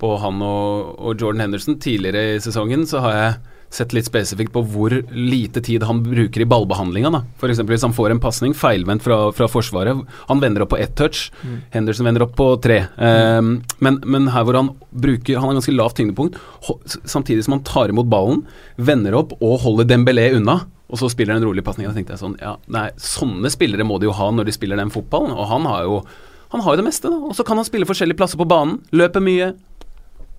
C: på han og, og Jordan Henderson. Tidligere i sesongen så har jeg sett litt spesifikt på hvor lite tid han bruker i ballbehandlinga. F.eks. hvis han får en pasning feilvendt fra, fra, Forsvaret. Han vender opp på ett touch, mm. Henderson vender opp på tre. Um, men, men, her hvor han bruker Han har ganske lavt tyngdepunkt, samtidig som han tar imot ballen, vender opp og holder Dembélé unna. Og så spiller han en rolig pasning. Da tenkte jeg sånn Ja, nei, sånne spillere må de jo ha når de spiller den fotballen. Og han har jo han har jo det meste, da. Og så kan han spille forskjellige plasser på banen. Løper mye,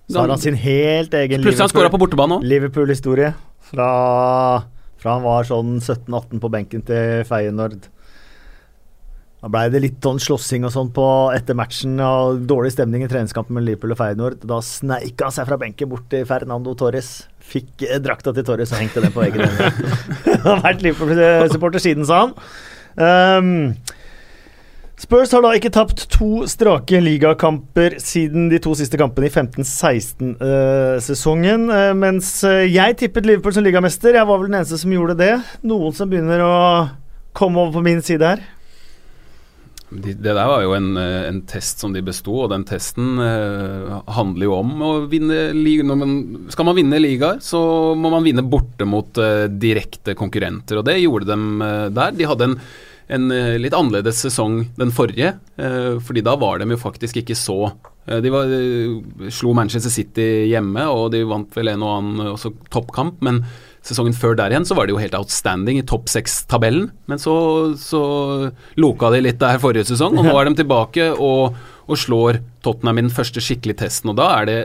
A: så har han sin helt egen. Liverpool-historie. Fra, fra, han var sånn 17-18 på benken til Feyenoord. Da blei det litt sånn slåssing og sånn på etter matchen og dårlig stemning i treningskampen med Liverpool og Feyenoord. Da sneika han seg fra benken bort til Fernando Torres. Fikk eh, drakta til Torres og hengte den på veggen. han [LAUGHS] har vært Liverpool-supporter siden, sa han. Um, Spurs har da ikke tapt to strake ligakamper siden de to siste kampene i 15-16-sesongen. Uh, uh, mens uh, jeg tippet Liverpool som ligamester. Jeg var vel den eneste som gjorde det. Noen som begynner å komme over på min side her.
C: Det, det der var jo en, eh, en, test som de besto, og den testen uh, handler jo om å vinne liga. Skal man vinne ligaer, så må man vinne borte mot direkte konkurrenter, og det gjorde de der. De hadde en en eh, litt annerledes sesong den forrige, eh, fordi da var de jo faktisk ikke så eh, De var, slo Manchester City hjemme, og de vant vel en og annen også toppkamp, men sesongen før der igjen så var det jo helt outstanding i topp seks-tabellen. Men så, så loka de litt der forrige sesong, og nå [LAUGHS] er de tilbake og, og slår Tottenham i den første skikkelige testen. Og da er det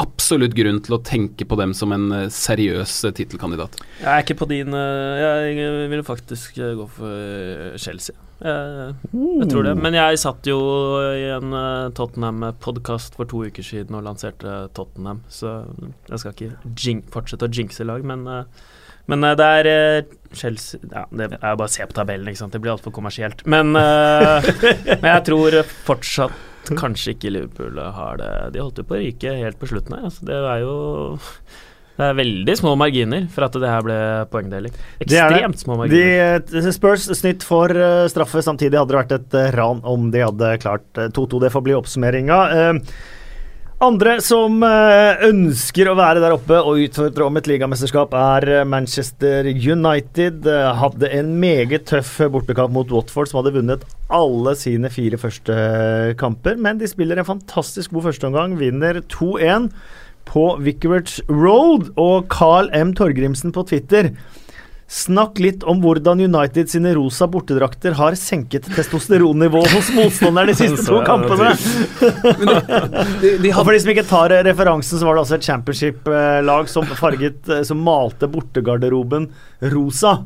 C: absolutt grunn til å tenke på dem som en eh, seriøs eh, tittelkandidat.
B: Jeg er ikke på din eh, Jeg vil faktisk gå for Chelsea. Jeg, jeg, tror det. Men jeg satt jo i en Tottenham-podkast for to uker siden og lanserte Tottenham, så jeg skal ikke fortsette å jinxe lag, men men det er Chelsea ja, Det er bare å se på tabellen, ikke sant. Det blir altfor kommersielt. Men, [LAUGHS] men jeg tror fortsatt kanskje ikke Liverpool har det. De holdt jo på å ryke helt på slutten her. Altså, det er jo det er veldig små marginer for at det her ble poengdeling. Ekstremt små marginer.
A: De, eh, Spurs snitt for uh, straffe. Samtidig hadde det vært et uh, ran om de hadde klart 2-2. Det får bli oppsummeringa. Uh, andre som eh, ønsker å være der oppe og utfordre om et ligamesterskap, er eh, Manchester United. Eh, hadde en meget tøff bortekamp mot Watford, som hadde vunnet alle sine fire første kamper. Men de spiller en fantastisk god førsteomgang, vinner 2-1 på Vicarage Road. Og Carl M. Torgrimsen på Twitter Snakk litt om hvordan United sine rosa bortedrakter har senket testosteronnivået hos motstanderne de [LAUGHS] siste to kampene. Og for de som ikke tar referansen, så var det altså et championship-lag som, farget, som malte bortegarderoben rosa.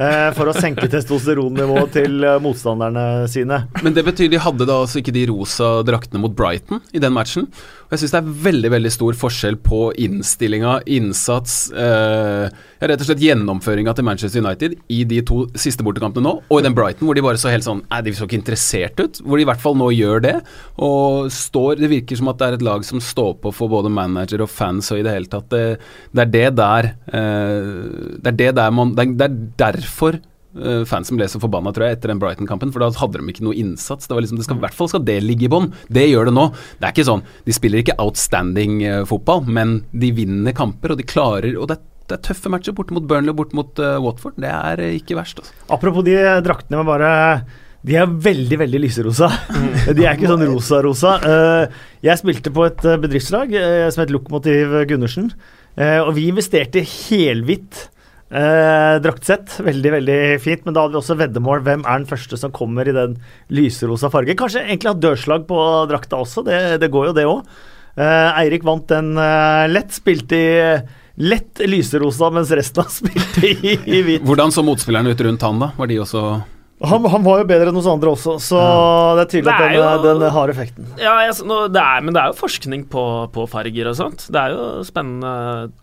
A: Eh, for å senke [LAUGHS] testosteronnivået til eh, motstanderne sine.
C: Men det betyr de hadde da altså ikke de rosa draktene mot Brighton i den matchen. Og jeg syns det er veldig veldig stor forskjell på innstillinga, innsats, eh, rett og slett gjennomføringa til Manchester United i de to siste bortekampene nå, og i den Brighton hvor de bare så helt sånn Nei, de så ikke interessert ut. Hvor de i hvert fall nå gjør det, og står Det virker som at det er et lag som står på for både manager og fans og i det hele tatt. Det, det er det der eh, Det er det der man Det er derfor fansen ble så forbanna, tror jeg, etter den Brighton-kampen. For da hadde de ikke noe innsats. Det var liksom, det skal, I hvert fall skal det ligge i bånn. Det gjør det nå. Det er ikke sånn De spiller ikke outstanding uh, fotball, men de vinner kamper, og de klarer Og det er det er tøffe matcher borte mot Burnley og borte mot uh, Watford. Det er uh, ikke verst. Altså.
A: Apropos de draktene, bare De er veldig, veldig lyserosa. [LAUGHS] De er ikke sånn rosa-rosa. Eh, jeg spilte på et eh, bedriftslag eh, som het Lokomotiv Gundersen, eh, og vi investerte helhvitt. Eh, draktsett. Veldig veldig fint. Men da hadde vi også veddemål. Hvem er den første som kommer i den lyserosa fargen? Kanskje egentlig ha dørslag på drakta også. Det, det går jo, det òg. Eh, Eirik vant den eh, lett. Spilte i lett lyserosa, mens resten har spilt i, i hvit.
C: Hvordan så motspillerne ut rundt han, da? Var de også
A: Han, han var jo bedre enn hos andre også, så det er tydelig at den, den har effekten.
B: Ja, jeg, nå, det er, men det er jo forskning på, på farger og sånt. Det er jo spennende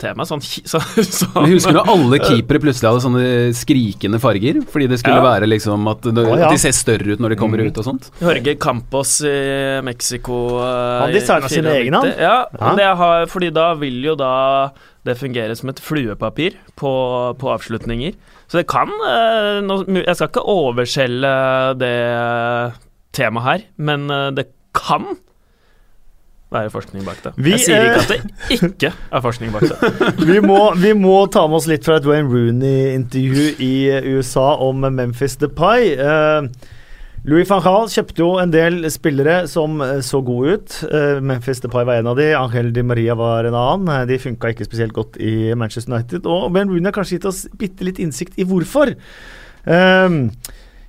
B: tema. Sånn, [LAUGHS] så, så,
C: Men husker du alle keepere plutselig hadde sånne skrikende farger? Fordi det skulle
B: Ja.
C: være liksom at, det,
A: Å, ja.
C: at de ser større ut når de kommer
A: Mm.
C: ut og sånt.
B: Jorge Campos i Mexico eh,
A: Han
B: designa
A: sine egne, han.
B: Ja,
A: Ja.
B: det har, fordi da vil jo da det fungere som et fluepapir på, på avslutninger. Så det kan eh, Jeg skal ikke overskjelle det temaet her, men eh, det kan være forskning bak det.
A: Vi,
B: jeg sier
A: eh,
B: ikke at det ikke er forskning bak det. [LAUGHS]
A: Vi må, vi må ta med oss litt fra et Wayne Rooney-intervju i USA om Memphis Depay. Uh, Louis van Gaal kjøpte jo en del spillere som eh, så gode ut. Eh, Memphis Depay var en av de, Angel Di Maria var en annen. Eh, De funka ikke spesielt godt i Manchester United. Og Ben Rooney har kanskje gitt oss bitte litt innsikt i hvorfor. Um,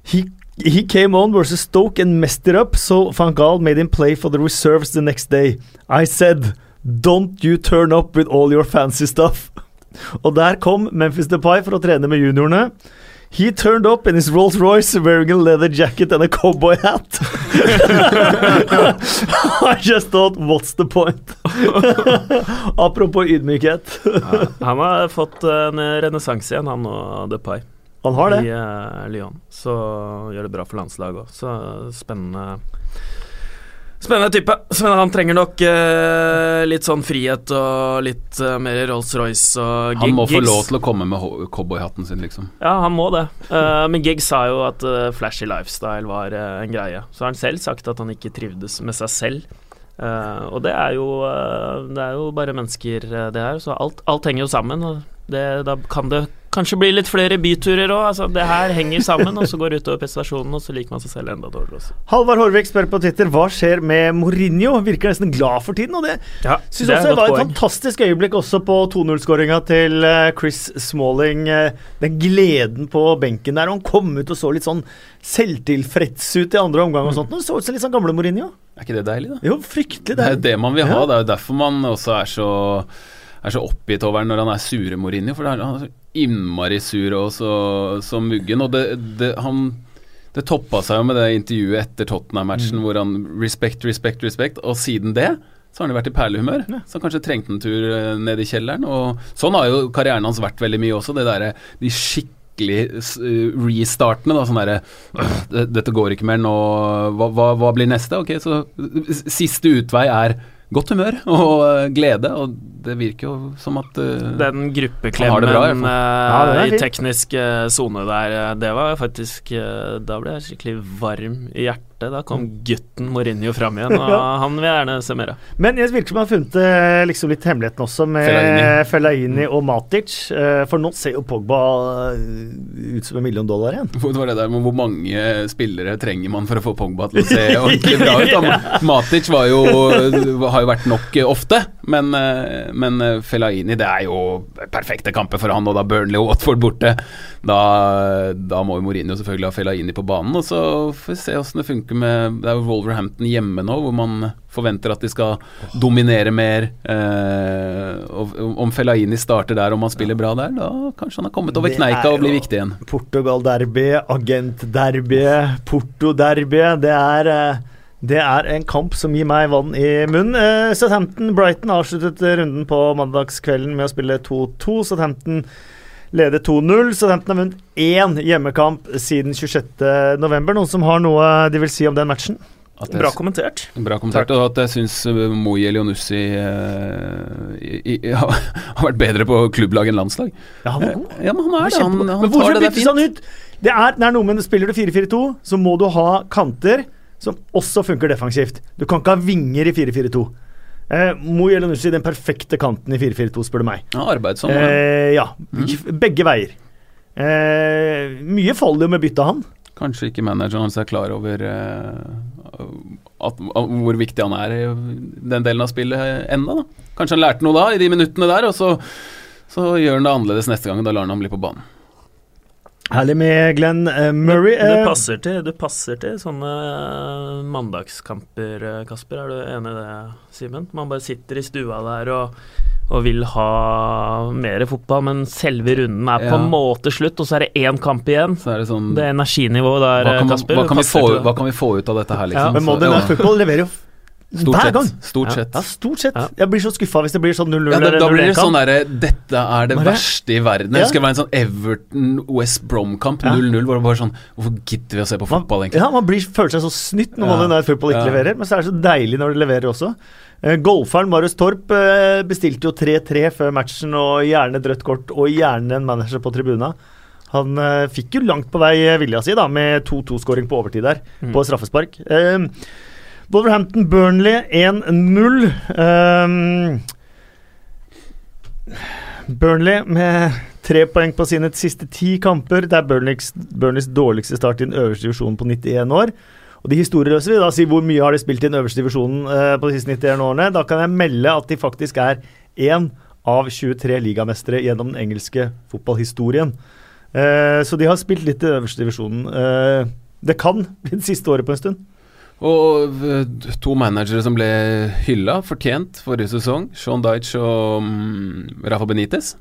A: he He came on versus Stoke and messed it up, so Van Gaal made him play for the reserves the next day. I said, don't you turn up with all your fancy stuff. [LAUGHS] Og der kom Memphis Depay for å trene med juniorene. He turned up in his Rolls-Royce wearing a leather jacket and a cowboy hat. [LAUGHS] I just thought, what's the point? [LAUGHS] Apropos ydmykhet.
B: Han har fått en renessanse igjen, han og Depay.
A: Han har det.
B: i uh, Lyon. Så gjør det bra for landslaget òg. Så spennende Spennende type. Spennende, han trenger nok eh, litt sånn frihet og litt eh, mer Rolls-Royce og
C: Han må få lov til å komme med cowboyhatten sin, liksom.
B: Ja, han må det. Eh, men Giggs sa jo at flashy lifestyle var en greie. Så har han selv sagt at han ikke trivdes med seg selv. Eh, og det er jo Det er jo bare mennesker, det her. Så alt, alt henger jo sammen. Og det, da kan det kanskje blir litt flere byturer òg. Altså, det her henger sammen, og så går det utover prestasjonen, og så liker man seg selv enda dårligere også.
A: Halvard Horvik spør på Twitter hva skjer med Mourinho. Virker nesten glad for tiden. Og det
B: Ja,
A: syns også det var et fantastisk øyeblikk også på 2-0-skåringa til eh, Chris Smalling. eh, Den gleden på benken der. og Han kom ut og så litt sånn selvtilfreds ut i andre omgang og sånt. Han så ut som litt sånn gamle Mourinho.
C: Er ikke det deilig, da?
A: Jo, fryktelig deilig.
C: Det er
A: det
C: man vil ha.
A: Ja.
C: Det er jo derfor man også er så er så oppgitt over når han er sure Mourinho, for han er så innmari sur og så, så muggen. Og det, det, han, det toppa seg jo med det intervjuet etter Tottenham-matchen hvor han respect, respect, respect, og siden det så har han jo vært i perlehumør. Så han kanskje trengte en tur eh, ned i kjelleren. Og sånn har jo karrieren hans vært veldig mye også. Det der, de skikkelig eh, restartene. da, sånn derre Dette går ikke mer nå. Hva, hva, hva blir neste? Ok, så siste utvei er godt humør og eh, glede, og det virker jo som at uh,
B: Den gruppeklemmen
C: bra, i
B: eh,
A: Ja,
B: i teknisk sone der, det var faktisk Da ble jeg skikkelig varm i hjertet. Da kom gutten Mourinho fram igjen, [LAUGHS] og
A: Ja.
B: han vil gjerne se mer av.
A: Men jeg virker som han har funnet liksom litt hemmeligheten også med
C: Fellaini.
A: Fellaini og Matic. eh, For nå ser jo Pogba eh, ut som en million dollar igjen.
C: Hvor det var det der med hvor mange spillere trenger man for å få Pogba til å se ordentlig bra ut? Da. [LAUGHS] Matic var jo, har jo vært nok eh, ofte, men, men Fellaini det er jo perfekte kamper for han, og da Burnley og Watford borte. Da, da må jo Mourinho selvfølgelig ha Fellaini på banen, og så får vi se åssen det funker med Det er jo Wolverhampton hjemme nå, hvor man forventer at de skal dominere mer. Eh, om Fellaini starter der, om han spiller bra der, da kanskje han har kommet over kneika og blir viktig igjen.
A: Portugal-derby, agent-derby, Porto-derby. Det er eh, det er en kamp som gir meg vann i munnen. Eh, Southampton-Brighton avsluttet runden på mandagskvelden med å spille 2-2. Southampton leder 2-0. Southampton har vunnet én hjemmekamp siden 26.11. Noen som har noe de vil si om den matchen?
C: At jeg
B: Bra kommentert.
C: Bra kommentert, og at jeg syns Moi Elionussi [LAUGHS] har vært bedre på klubblag enn landslag.
A: Ja, han var god.
C: Ja, men han er det. Han, han
A: Men hvorfor
C: det
A: byttes han ut? Det er, det er noe med Spiller du 4-4-2, så må du ha kanter som også funker defensivt. Du kan ikke ha vinger i 4-4-2. Eh, Mo Elionussi den perfekte kanten i 4-4-2, spør du meg.
C: Ja, arbeidsom.
A: Eh, ja,
C: Mm.
A: begge veier. Eh, mye faller jo med byttet han.
C: Kanskje ikke manageren hans er klar over eh, at, hvor viktig han er i den delen av spillet ennå. Kanskje han lærte noe da, i de minuttene der, og så, så gjør han det annerledes neste gang. Da lar han ham bli på banen.
A: Herlig med Glenn eh, Murray.
B: Du
A: Eh,
B: passer til, du passer til sånne eh, mandagskamper, Kasper. Er du enig i det, Simen? Man bare sitter i stua der og, og vil ha mer fotball, men selve runden er på en måte slutt, og så er det én kamp igjen.
C: Så er det sånn
B: Det energinivået der,
C: hva kan, man,
B: Kasper
C: hva, kan vi få, hva kan vi få ut av dette her, liksom?
A: men
C: Så-
A: Modern
C: ja,
A: Football leverer jo
C: Stort
A: hver
C: sett.
A: gang.
C: Stort sett.
A: Ja, stort sett.
B: Ja.
A: Jeg blir så skuffa hvis det blir sånn 0-0
C: Ja, da, da blir det sånn derre Dette er det
A: Bare-
C: verste i verden.
A: Ja.
C: Det skal være en sånn Everton-West Brom-kamp, 0-0, hvor det var sånn Hvorfor gidder vi å se på fotball, egentlig?
A: ja, man blir, føler seg så snytt når
C: Ja.
A: Modern fotball ikke leverer, men så er det så deilig når det leverer også. Eh, golferen Marius Torp eh, bestilte jo 3-3 før matchen, og gjerne et rødt kort, og gjerne en manager på tribuna. Han eh, fikk jo langt på vei vilja si, da, med 2-2-skåring på overtid der,
B: Mm.
A: på straffespark. Eh, Wolverhampton Burnley 1-0. Um, Burnley med tre poeng på sine siste ti kamper. Det er Burnleys, Burnleys dårligste start i den øverste divisjonen på 91 år. Og De historieløse vil da si hvor mye har de spilt i den øverste divisjonen uh, på de siste 91 årene. Da kan jeg melde at de faktisk er én av 23 ligamestere gjennom den engelske fotballhistorien. Uh, så de har spilt litt i den øverste divisjonen. Uh, det kan bli det siste året på en stund.
C: Og eh, to managere som ble hylla, fortjent, forrige sesong. Sean Dyche og um, Rafa Benitez.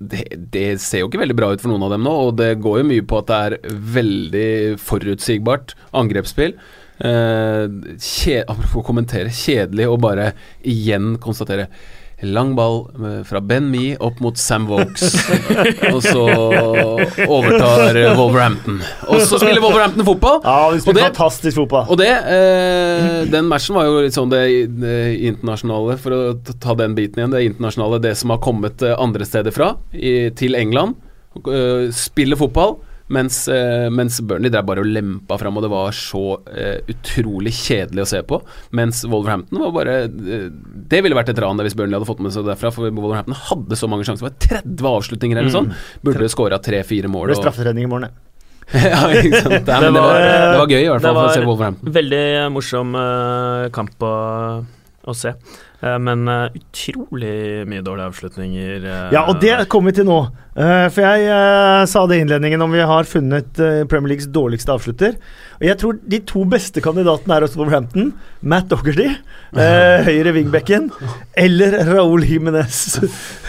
C: Det, det ser jo ikke veldig bra ut for noen av dem nå, og det går jo mye på at det er veldig forutsigbart angrepsspill. Eh, kje, å kommentere, kjedelig og bare igjen konstatere Lang ball eh, fra Ben Mee opp mot Sam Vokes, [LAUGHS] og så overtar eh, Wolverhampton. Og så spiller Wolverhampton fotball!
A: Ja, de
C: Og
A: spiller
C: det-
A: fantastisk fotball.
C: Og det, eh, den matchen var jo litt sånn det, det internasjonale, for å ta den biten igjen, det internasjonale, det som har kommet eh, andre steder fra, i, til England. Spiller fotball, mens, eh, mens Burnley drev bare og lempa fram, og det var så uh, utrolig kjedelig å se på. Mens Wolverhampton var bare uh, Det ville vært et ran hvis Burnley hadde fått med seg derfra, for Wolverhampton hadde så mange sjanser. Det var 30 avslutninger eller
A: Mm.
C: sånn. Burde skåra tre-fire
A: Det
C: mål.
A: ble
C: og-
A: straffetrening i morgen. ja. [LAUGHS]
C: ja, ikke sant. Men det, var, det var gøy, i hvert fall, for å se Wolverhampton.
B: Veldig morsom uh, kamp å, å se. Eh, men uh, utrolig mye dårlige avslutninger. Uh,
A: Ja, og det kommer vi til nå. Uh, for jeg sa det i innledningen om vi har funnet Premier Leagues dårligste avslutter. Og jeg tror de to beste kandidatene er også på Brampton. Matt Dougherty, uh, [LAUGHS] høyre wingbacken, eller Raúl Jimenez.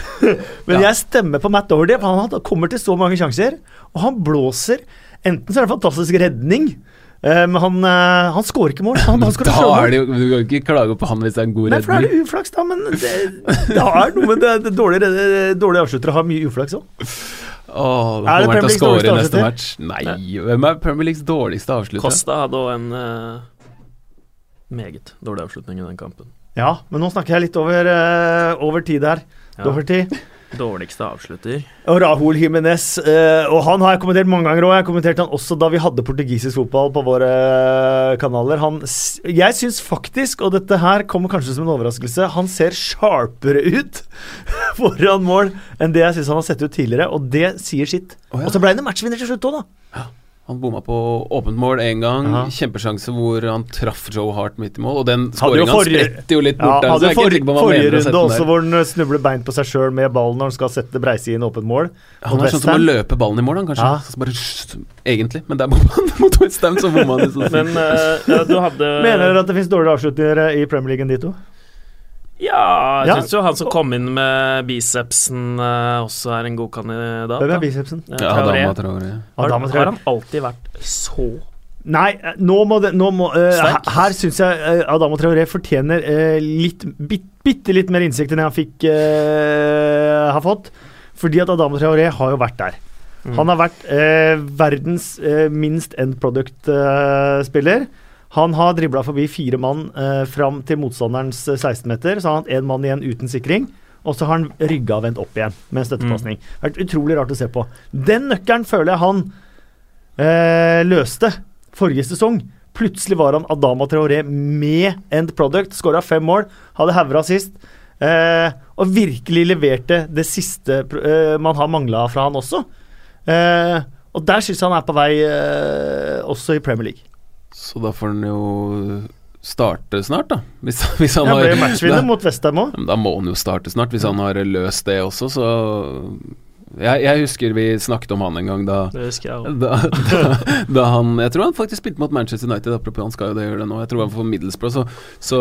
A: [LAUGHS] Men jeg stemmer på Matt Dougherty, for han kommer til så mange sjanser. Og han blåser Enten så er det en fantastisk redning, men han, uh, han skårer ikke mål. Han, han [LAUGHS]
C: Da er det jo Du kan ikke klage på han hvis det er en god redning.
A: Nei, for da er det uflaks, da, men det, det er noe med det, det dårlige, dårlige avsluttere har mye uflaks òg.
C: Åh, da
A: Er det
C: kommer han til å
A: Premier
C: score i
A: Leagues
C: neste
A: dårligste
C: match. Nei, hvem er Premier Leagues dårligste avslutter?
B: Costa hadde òg en uh, meget dårlig avslutning i den kampen.
A: Ja, men nå snakker jeg litt over, uh, over tid her.
B: Ja.
A: Doherty.
B: Dårligste avslutter.
A: Og Rahul Jimenez. eh, og han har jeg kommentert mange ganger, òg. jeg kommenterte han også da vi hadde portugisisk fotball på våre eh, kanaler. Han, jeg syns faktisk, og dette her kommer kanskje som en overraskelse, han ser sharpere ut [LAUGHS] foran mål enn det jeg syns han har sett ut tidligere, og det sier sitt.
C: Oh, ja.
A: Og så ble han en matchvinner til slutt òg, da.
C: Han bomma på åpent mål én gang.
A: Aha.
C: Kjempesjanse hvor han traff Joe Hart midt i mål. Og den skåringa spretter jo litt
A: Ja,
C: bort Ja,
A: hadde
C: er ikke
A: forrige,
C: på
A: forrige runde også hvor han snubler beint på seg sjøl med ballen når han skal sette Breisi inn åpent mål.
C: Han er sånn som å løpe ballen i mål, han kanskje.
A: Ja.
C: Så bare, egentlig, men der bomma han [LAUGHS] mot Westham, så bomma han. liksom.
B: Men uh, ja, du hadde
A: Mener dere at det finnes dårligere avslutninger i Premier League enn de to?
B: Ja, jeg
A: Ja.
B: syns jo han som kom inn med bicepsen eh, også er en god kandidat.
A: Hvem er bicepsen?
B: Eh,
C: Ja, Adama Traoré.
B: Har,
A: Adama Traore.
B: har han alltid vært så
A: Nei, eh, nå må det nå må,
B: uh,
A: Her, her syns jeg uh, Adama Traoré fortjener uh, litt bit, bitte litt mer innsikt enn jeg fikk uh, har fått. Fordi at Adama Traoré har jo vært der.
B: Mm.
A: Han har vært eh, verdens minst end product-spiller. Han har dribla forbi fire mann eh, fram til motstanderens eh, 16-meter. Så har han hatt én mann igjen uten sikring. Og så har han rygga vendt opp igjen med en støttepasning. Vært utrolig rart å se på. Den nøkkelen føler jeg han eh, løste forrige sesong. Plutselig var han Adama Traoré med end product. Skåra fem mål, hadde haura sist. Eh, og virkelig leverte det siste eh, man har mangla fra han også. Eh, Og der syns jeg han er på vei eh, også i Premier League.
C: Så da får han jo starte snart, da. Hvis, [LAUGHS] hvis han
A: ble
C: har
A: matchvinner
C: da,
A: mot Westham òg.
C: da må han jo starte snart, hvis han har løst det også, så jeg, jeg husker vi snakket om han en gang da
B: Det husker jeg òg.
C: da, [LAUGHS] da, da han Jeg tror han faktisk spilte mot Manchester United, apropos han skal jo det gjøre det nå. Jeg tror han var for Middlesbrough, så, så,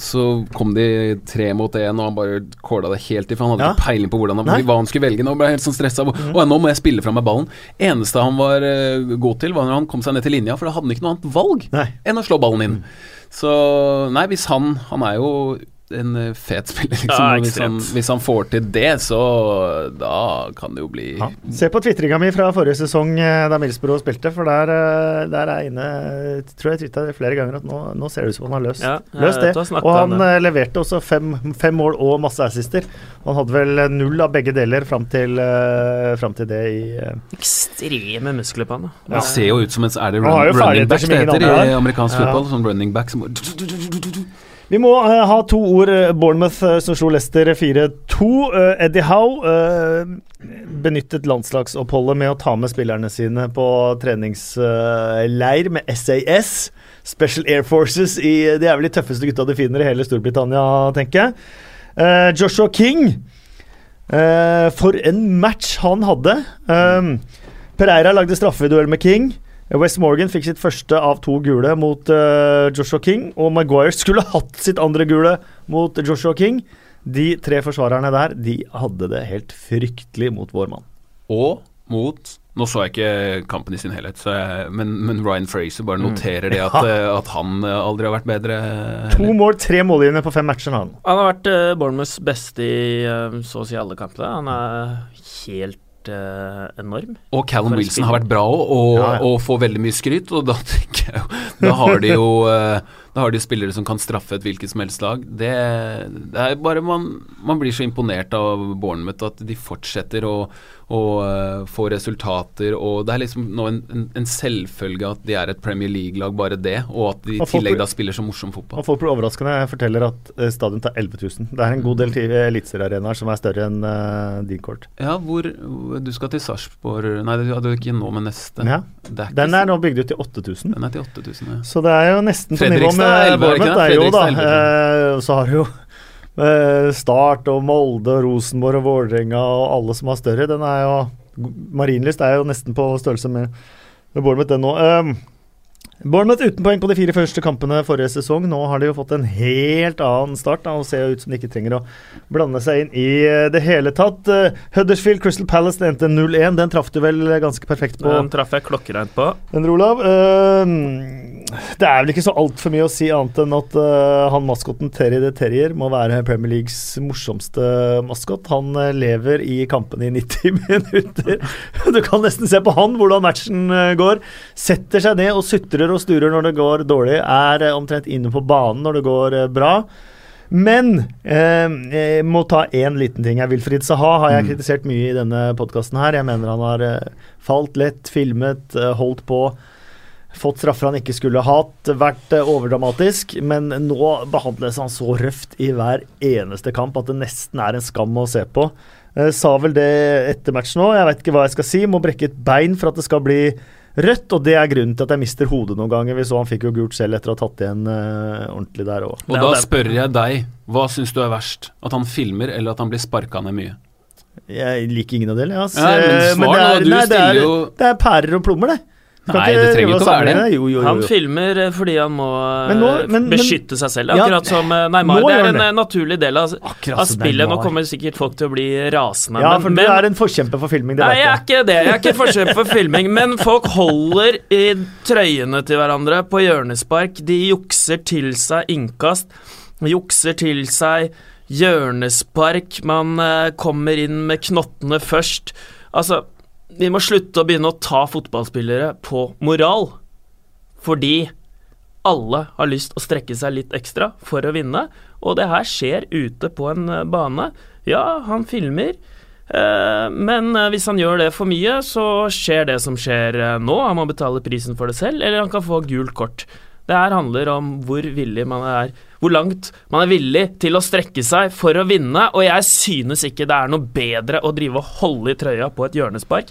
C: så kom de tre mot én, og han bare kåla det helt i, for han hadde
A: Ja.
C: ikke peiling på hvordan han, hva han skulle velge. Nå ble jeg helt sånn stressa. Og mm. nå må jeg spille fra meg ballen. Eneste han var eh, god til, var når han kom seg ned til linja, for da hadde han ikke noe annet valg
A: Nei.
C: enn å slå ballen inn. Så nei, hvis han Han er jo en eh, fet spiller, liksom.
B: Ja,
C: hvis, han, hvis han får til det, så da kan det jo bli
A: Ja. Se på tvitringa mi fra forrige sesong eh, da Milsbro spilte, for der, eh, der er inne Tror jeg tvitra flere ganger at nå, nå ser det ut som han har løst,
B: Ja,
A: løst det. Og han
B: det.
A: leverte også fem, fem mål og masse assister. Han hadde vel null av begge deler fram til, fram til det i
B: Ekstreme muskler på han. da.
C: Det ser jo ut som en Er det run, running back det heter i amerikansk
B: Ja.
C: fotball? Sånn running back som
A: Vi må uh, ha to ord. eh, Bournemouth uh, som slo Leicester 4-2. Eh, Eddie Howe benyttet landslagsoppholdet med å ta med spillerne sine på treningsleir med SAS. Special Air Forces. I, de er vel de tøffeste gutta du finner i hele Storbritannia, tenker jeg. Joshua King. for en match han hadde. Um, Pereira lagde straffeduell med King. West Morgan fikk sitt første av to gule mot uh, Joshua King, og Maguire [LAUGHS] skulle hatt sitt andre gule mot Joshua King. De tre forsvarerne der, de hadde det helt fryktelig mot vår mann.
C: Og mot Nå så jeg ikke kampen i sin helhet, så jeg, men, men Ryan Fraser bare noterer det [LAUGHS] at, ja. at han eh, aldri har vært bedre.
A: To mål, tre målgivende på fem matcher. har Han
B: Han har vært uh, Bournemouths beste i uh, så å si alle kampene. Han er helt eh, enorm.
C: Og Callum Wilson har vært bra òg, og,
A: Ja, ja.
C: og får veldig mye skryt. Og da [LAUGHS] tenker jeg jo Da har de jo eh, Da har de spillere som kan straffe et hvilket som helst lag. Det, det er bare man, man blir så imponert av Bournemouth at de fortsetter å, å eh, få resultater. Og det er liksom nå en, en, en selvfølge at de er et Premier League-lag, bare det. Og at de i tillegg da spiller så morsom fotball.
A: Og folk blir overraskende. Jeg forteller at eh, stadion tar 11 000. Det er en god del til- eliteseriearenaer som er større enn uh, din kort.
C: Ja, hvor Du skal til Sarpsborg Nei, det er jo ikke nå, men neste.
A: Ja.
C: Er
A: Den er nå bygd ut til 8000.
C: den er til 8000, ja.
A: Så det er jo nesten på nivå med
C: 11, det
A: Bournemouth. så har du jo eh, Start og Molde og Rosenborg og Vålerenga og alle som har større. Den er jo Marienlyst er jo nesten på størrelse med, med Bournemouth, den nå. Um, Bournemouth uten poeng på de fire første kampene forrige sesong. Nå har de jo fått en helt annen start da, og ser ut som de ikke trenger å blande seg inn i eh, det hele tatt. Uh, Huddersfield Crystal Palace det endte 0-1. Den traff du vel ganske perfekt på?
B: Den traff jeg klokkereint på.
A: Den, Olav. eh, det er vel ikke så altfor mye å si annet enn at uh, han maskoten Terry the Terrier må være Premier Leagues morsomste maskot. Han uh, lever i kampene i 90 [LAUGHS] minutter. Du kan nesten se på han hvordan matchen uh, går. Setter seg ned og sutrer og sturer når det går dårlig. Er omtrent inne på banen når det går bra. Men eh, jeg må ta én liten ting. her. Wilfried Saha har jeg kritisert mye i denne podkasten her. Jeg mener han har falt lett, filmet, holdt på. Fått straffer han ikke skulle hatt, vært eh, overdramatisk. Men nå behandles han så røft i hver eneste kamp at det nesten er en skam å se på. Jeg sa vel det etter matchen òg, jeg vet ikke hva jeg skal si. Må brekke et bein for at det skal bli rødt, og det er grunnen til at jeg mister hodet noen ganger. Vi så han fikk jo gult selv etter å ha tatt igjen uh, ordentlig der òg.
C: Og da spør jeg deg, hva syns du er verst? At han filmer, eller at han blir sparka ned mye?
A: Jeg liker ingen av delene. Ja,
C: Ja, men svar
A: det
C: nå,
A: er,
C: du
A: nei, det er,
C: stiller jo-
A: det er pærer og plommer, det. Du
C: Nei, det trenger ikke å være det.
A: Jo, jo, jo,
B: Han filmer eh, fordi han må eh,
A: Men nå- men- men-
B: beskytte seg selv,
A: Ja,
B: akkurat som eh, Neymar. Det er en
A: det.
B: eh, naturlig del av, av spillet. Nå kommer sikkert folk til å bli rasende.
A: Ja,
B: men,
A: for du
B: men,
A: er en forkjemper for filming, det
B: Nei, jeg er ikke det. Jeg er ikke forkjemper for filming, men folk holder i trøyene til hverandre på hjørnespark. De jukser til seg innkast, jukser til seg hjørnespark. Man eh, kommer inn med knottene først. Altså, vi må slutte å begynne å ta fotballspillere på moral, fordi alle har lyst å strekke seg litt ekstra for å vinne, og det her skjer ute på en eh, bane. Ja, han filmer, eh, men eh, hvis han gjør det for mye, så skjer det som skjer nå. Han må betale prisen for det selv, eller han kan få gult kort. Det her handler om hvor villig man er Hvor langt man er villig til å strekke seg for å vinne, og jeg synes ikke det er noe bedre å drive og holde i trøya på et hjørnespark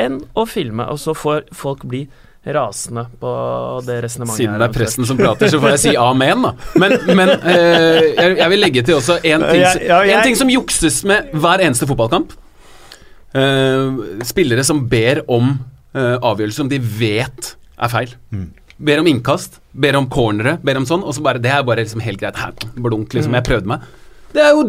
B: enn å filme, og så får folk bli rasende på det resonnementet.
C: Siden det er presten som prater, så får jeg si [LAUGHS] amen, da. Men, men eh, jeg, jeg vil legge til også en ting,
A: Ja, ja, jeg-
C: en ting som jukses med hver eneste fotballkamp. Eh, spillere som ber om eh, avgjørelser som de vet er feil.
A: Mm.
C: Ber om innkast, ber om cornere, ber om sånn, og så bare Det er bare liksom helt greit. Her, blunk, liksom. Jeg prøvde meg. Det er jo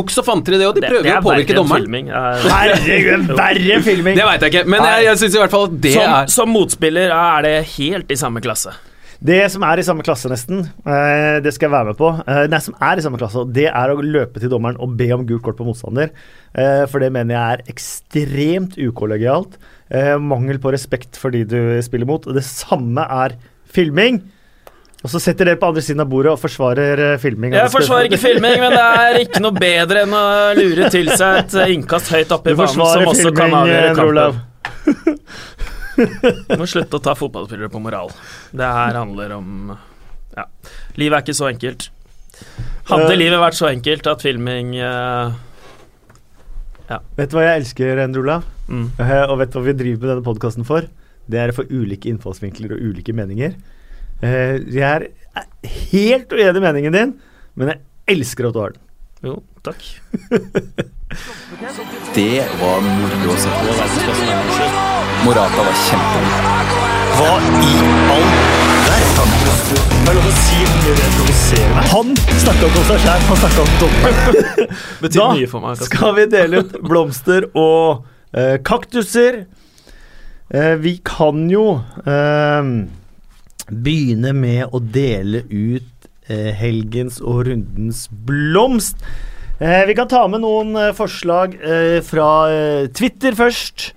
C: juks og fanteri, det òg. De
B: Det-
C: prøver jo å påvirke dommeren.
B: filming.
A: Herregud, [LAUGHS] verre filming!
C: Det veit jeg ikke, men jeg, jeg syns i hvert fall at det
B: som,
C: er
B: som motspiller er det helt i samme klasse.
A: Det som er i samme klasse, nesten, eh, det skal jeg være med på. Eh, det som er i samme klasse, det er å løpe til dommeren og be om gult kort på motstander. Eh, for det mener jeg er ekstremt ukollegialt. Eh, mangel på respekt for de du spiller mot. Det samme er filming. Og så setter dere på andre siden av bordet og forsvarer eh, filming.
B: Jeg forsvarer ikke filming, men det er ikke noe bedre enn å lure til seg et eh, innkast høyt oppe i banen som
A: også
B: også kan avgjøre
A: eh,
B: kampen. [LAUGHS] Du må slutte å ta fotballspillere på moral. Det her handler om Ja. Livet er ikke så enkelt. Hadde
A: uh,
B: livet vært så enkelt at filming eh,
A: Vet du hva jeg elsker, Endre Olav?
B: mm.
A: Uh, og vet du hva vi driver med denne podkasten for? Det er å få ulike innfallsvinkler og ulike meninger. Eh, jeg er helt uenig i meningen din, men jeg elsker at du har den.
B: Jo, takk. [LAUGHS]
F: Det var moro å se på. Morata var kjempegod.
A: Hva i all verden? Det er lov å si mye det provoserer meg. Han snakka om seg sjæl, han snakka om dommeren. [LAUGHS] Da
B: mye for meg.
A: Skal vi dele ut blomster og eh, kaktuser. Eh, vi kan jo eh, begynne med å dele ut eh, helgens og rundens blomst. Eh, vi kan ta med noen eh, forslag eh, fra Twitter først.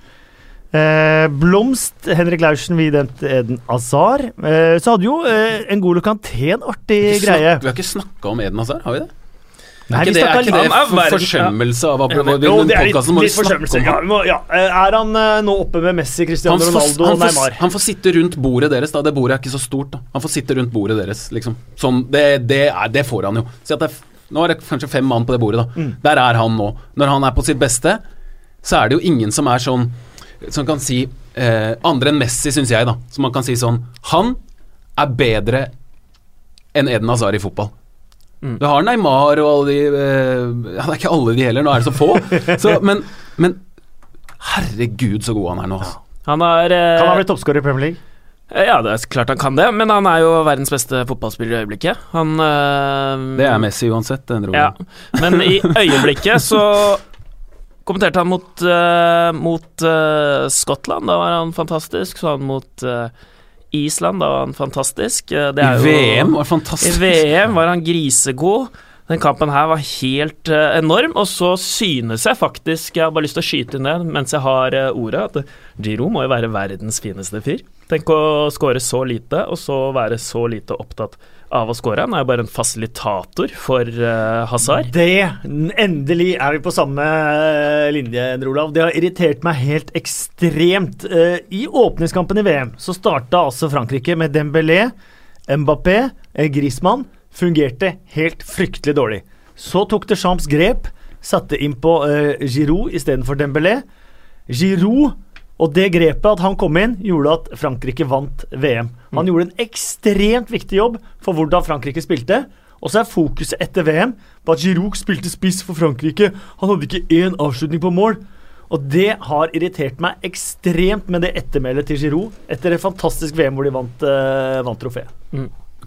A: Eh, blomst, Henrik Laursen, vi nevnte Eden Azar. Eh, så hadde jo eh, Ngolo Kanté en artig
C: Vi
A: greie.
C: har ikke snakka om Eden Hazard, har vi det?
A: Nei,
C: er
A: vi
C: ikke det, er ikke det for forsømmelse av
B: Ja, men-
A: Jo, det er litt,
C: vi
A: litt forsømmelse. Ja, må, ja. Er han nå oppe med Messi, Cristiano
C: får,
A: Ronaldo og Neymar?
C: han får sitte rundt bordet deres, da. Det bordet er ikke så stort. da Han får sitte rundt bordet deres, liksom. Sånn, det, det, er, det får han jo. Si at det er, nå er det kanskje fem mann på det bordet, da.
A: Mm.
C: Der er han nå. Når han er på sitt beste, så er det jo ingen som er sånn Som kan si eh, Andre enn Messi, syns jeg, da. Som man kan si sånn Han er bedre enn Eden Hazard i fotball.
B: Mm.
C: Du har Neymar og alle de eh, Ja, det er ikke alle de heller, nå er det så få. [LAUGHS] Så, men, men herregud, så god han er nå. Altså.
B: Han er eh,
A: Kan han bli toppskårer i Premier League?
B: Ja, det er klart han kan det, men han er jo verdens beste fotballspiller i øyeblikket. Han eh,
C: Det er Messi uansett. Det endrer
B: Ja, men i [LAUGHS] øyeblikket så kommenterte han mot, eh, mot eh, Skottland, da var han fantastisk. Så han mot eh, Island, da var han fantastisk. Eh, det
C: I
B: er
C: VM var
B: han
C: fantastisk. I.
B: VM var han grisegod. Den kampen her var helt eh, enorm, og så synes jeg faktisk Jeg har bare lyst til å skyte ned mens jeg har eh, ordet, at Giro må jo være verdens fineste fyr. Tenk å skåre så lite, og så være så lite opptatt av å score. Han er jo bare en fasilitator for uh, Hazard.
A: Det, Endelig er vi på samme eh, linje, Endre Olav. Det har irritert meg helt ekstremt. Uh, I åpningskampen i VM så starta altså Frankrike med Dembélé, Mbappé, Griezmann. Fungerte helt fryktelig dårlig. Så tok det Champs grep, satte inn på uh, Giroud istedenfor Dembélé. Giroud og det grepet at han kom inn, gjorde at Frankrike vant VM. Han gjorde en ekstremt viktig jobb for hvordan Frankrike spilte. Og så er fokuset etter VM på at Giroud spilte spiss for Frankrike. Han hadde ikke én avslutning på mål. Og det har irritert meg ekstremt med det ettermælet til Giroud etter et fantastisk VM hvor de vant, uh, vant trofeet.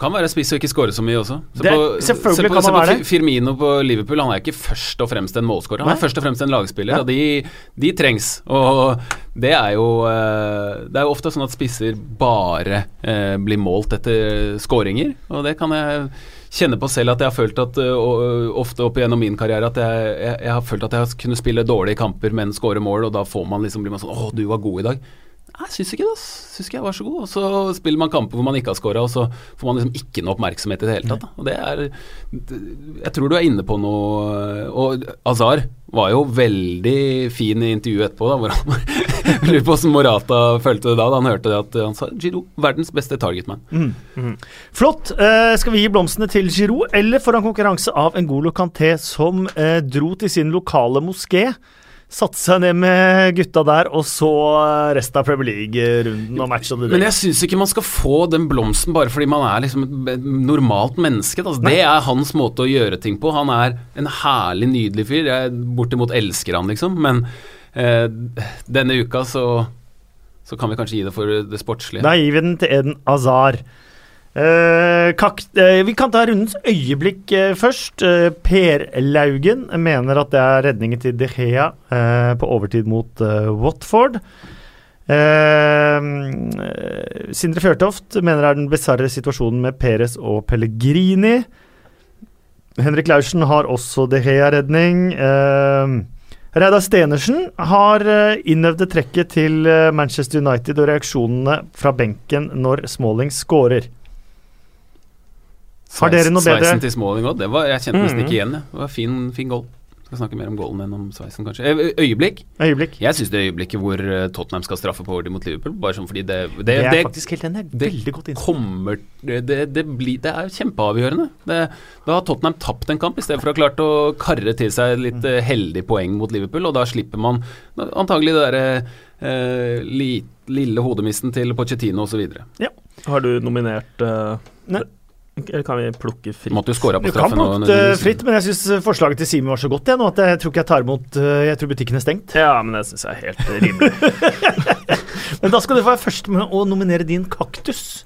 C: Kan være spiss og ikke skåre så mye også. Se
A: Det-
C: på,
A: selvfølgelig
C: se på,
A: kan han være det.
C: Firmino på Liverpool. Han er ikke først og fremst en målskårer. Han
A: Nei.
C: er først og fremst en lagspiller,
A: Ja.
C: og de, de trengs. Og det er jo eh, Det er jo ofte sånn at spisser bare eh, blir målt etter skåringer, og det kan jeg kjenne på selv at jeg har følt at og, ofte opp igjennom min karriere at jeg, jeg, jeg har følt at jeg har kunnet spille dårlige kamper, men skåre mål, og da får man liksom, blir man sånn Å, du var god i dag. Jeg syns ikke det. ass. Syns ikke jeg var så god. Og så spiller man kamper hvor man ikke har scora, og så får man liksom ikke noe oppmerksomhet i det hele tatt. Da. Og det er Jeg tror du er inne på noe Og Azar var jo veldig fin i intervjuet etterpå, da, hvor han [LAUGHS] lurer på hvordan Morata følte det da, da han hørte det at han sa Giro, verdens beste targetman.
A: Flott. Eh, skal vi gi blomstene til Giro, eller får han konkurranse av Ngolo Canté, som eh, dro til sin lokale moské, satte seg ned med gutta der og så resten av Premier League-runden og match det the.
C: Men jeg syns ikke man skal få den blomsten bare fordi man er liksom et normalt menneske. Altså, det er hans måte å gjøre ting på. Han er en herlig, nydelig fyr. Jeg bortimot elsker han, liksom. Men eh, denne uka så, så kan vi kanskje gi det for det sportslige.
A: Da gir vi den til Eden Azar. Eh, kak eh, vi kan ta rundens øyeblikk eh, først. Eh, per Laugen mener at det er redningen til De Gea eh, på overtid mot eh, Watford. Sindre Fjørtoft mener det er den bisarre situasjonen med Perez og Pellegrini. Henrik Laursen har også De Gea-redning. Reidar Stenersen har innøvd det trekket til Manchester United og reaksjonene fra benken når Smalling scorer. Har dere noe bedre?
C: Sveisen til Smalling òg, jeg kjente nesten
A: Mhm.
C: ikke igjen det. Det var fin, fin goal. Skal snakke mer om goalen enn om sveisen, kanskje. Eh, Øyeblikk?
A: Øyeblikk.
C: Jeg syns det øyeblikket hvor eh, Tottenham skal straffe på overtid mot Liverpool, bare sånn fordi det Det,
A: Det,
C: det,
A: er faktisk helt enig. Veldig godt innspill.
C: kommer det, det, det, blir, det er kjempeavgjørende. Det, da har Tottenham tapt en kamp, i stedet for å ha klart å karre til seg litt
A: Mm.
C: eh, heldig poeng mot Liverpool, og da slipper man antagelig det derre eh, lille hodemisten til Pochettino osv.
B: Har du nominert eh,
A: Nei.
B: Eller kan vi plukke fritt?
C: Måtte jo scora på
A: Du kan plukke fritt, men jeg syns forslaget til Simen var så godt jeg, nå at jeg tror ikke jeg tar imot eh, Jeg tror butikken er stengt.
B: Ja, men det syns jeg er helt rimelig. [LAUGHS]
A: Men da skal du være først med å nominere din kaktus.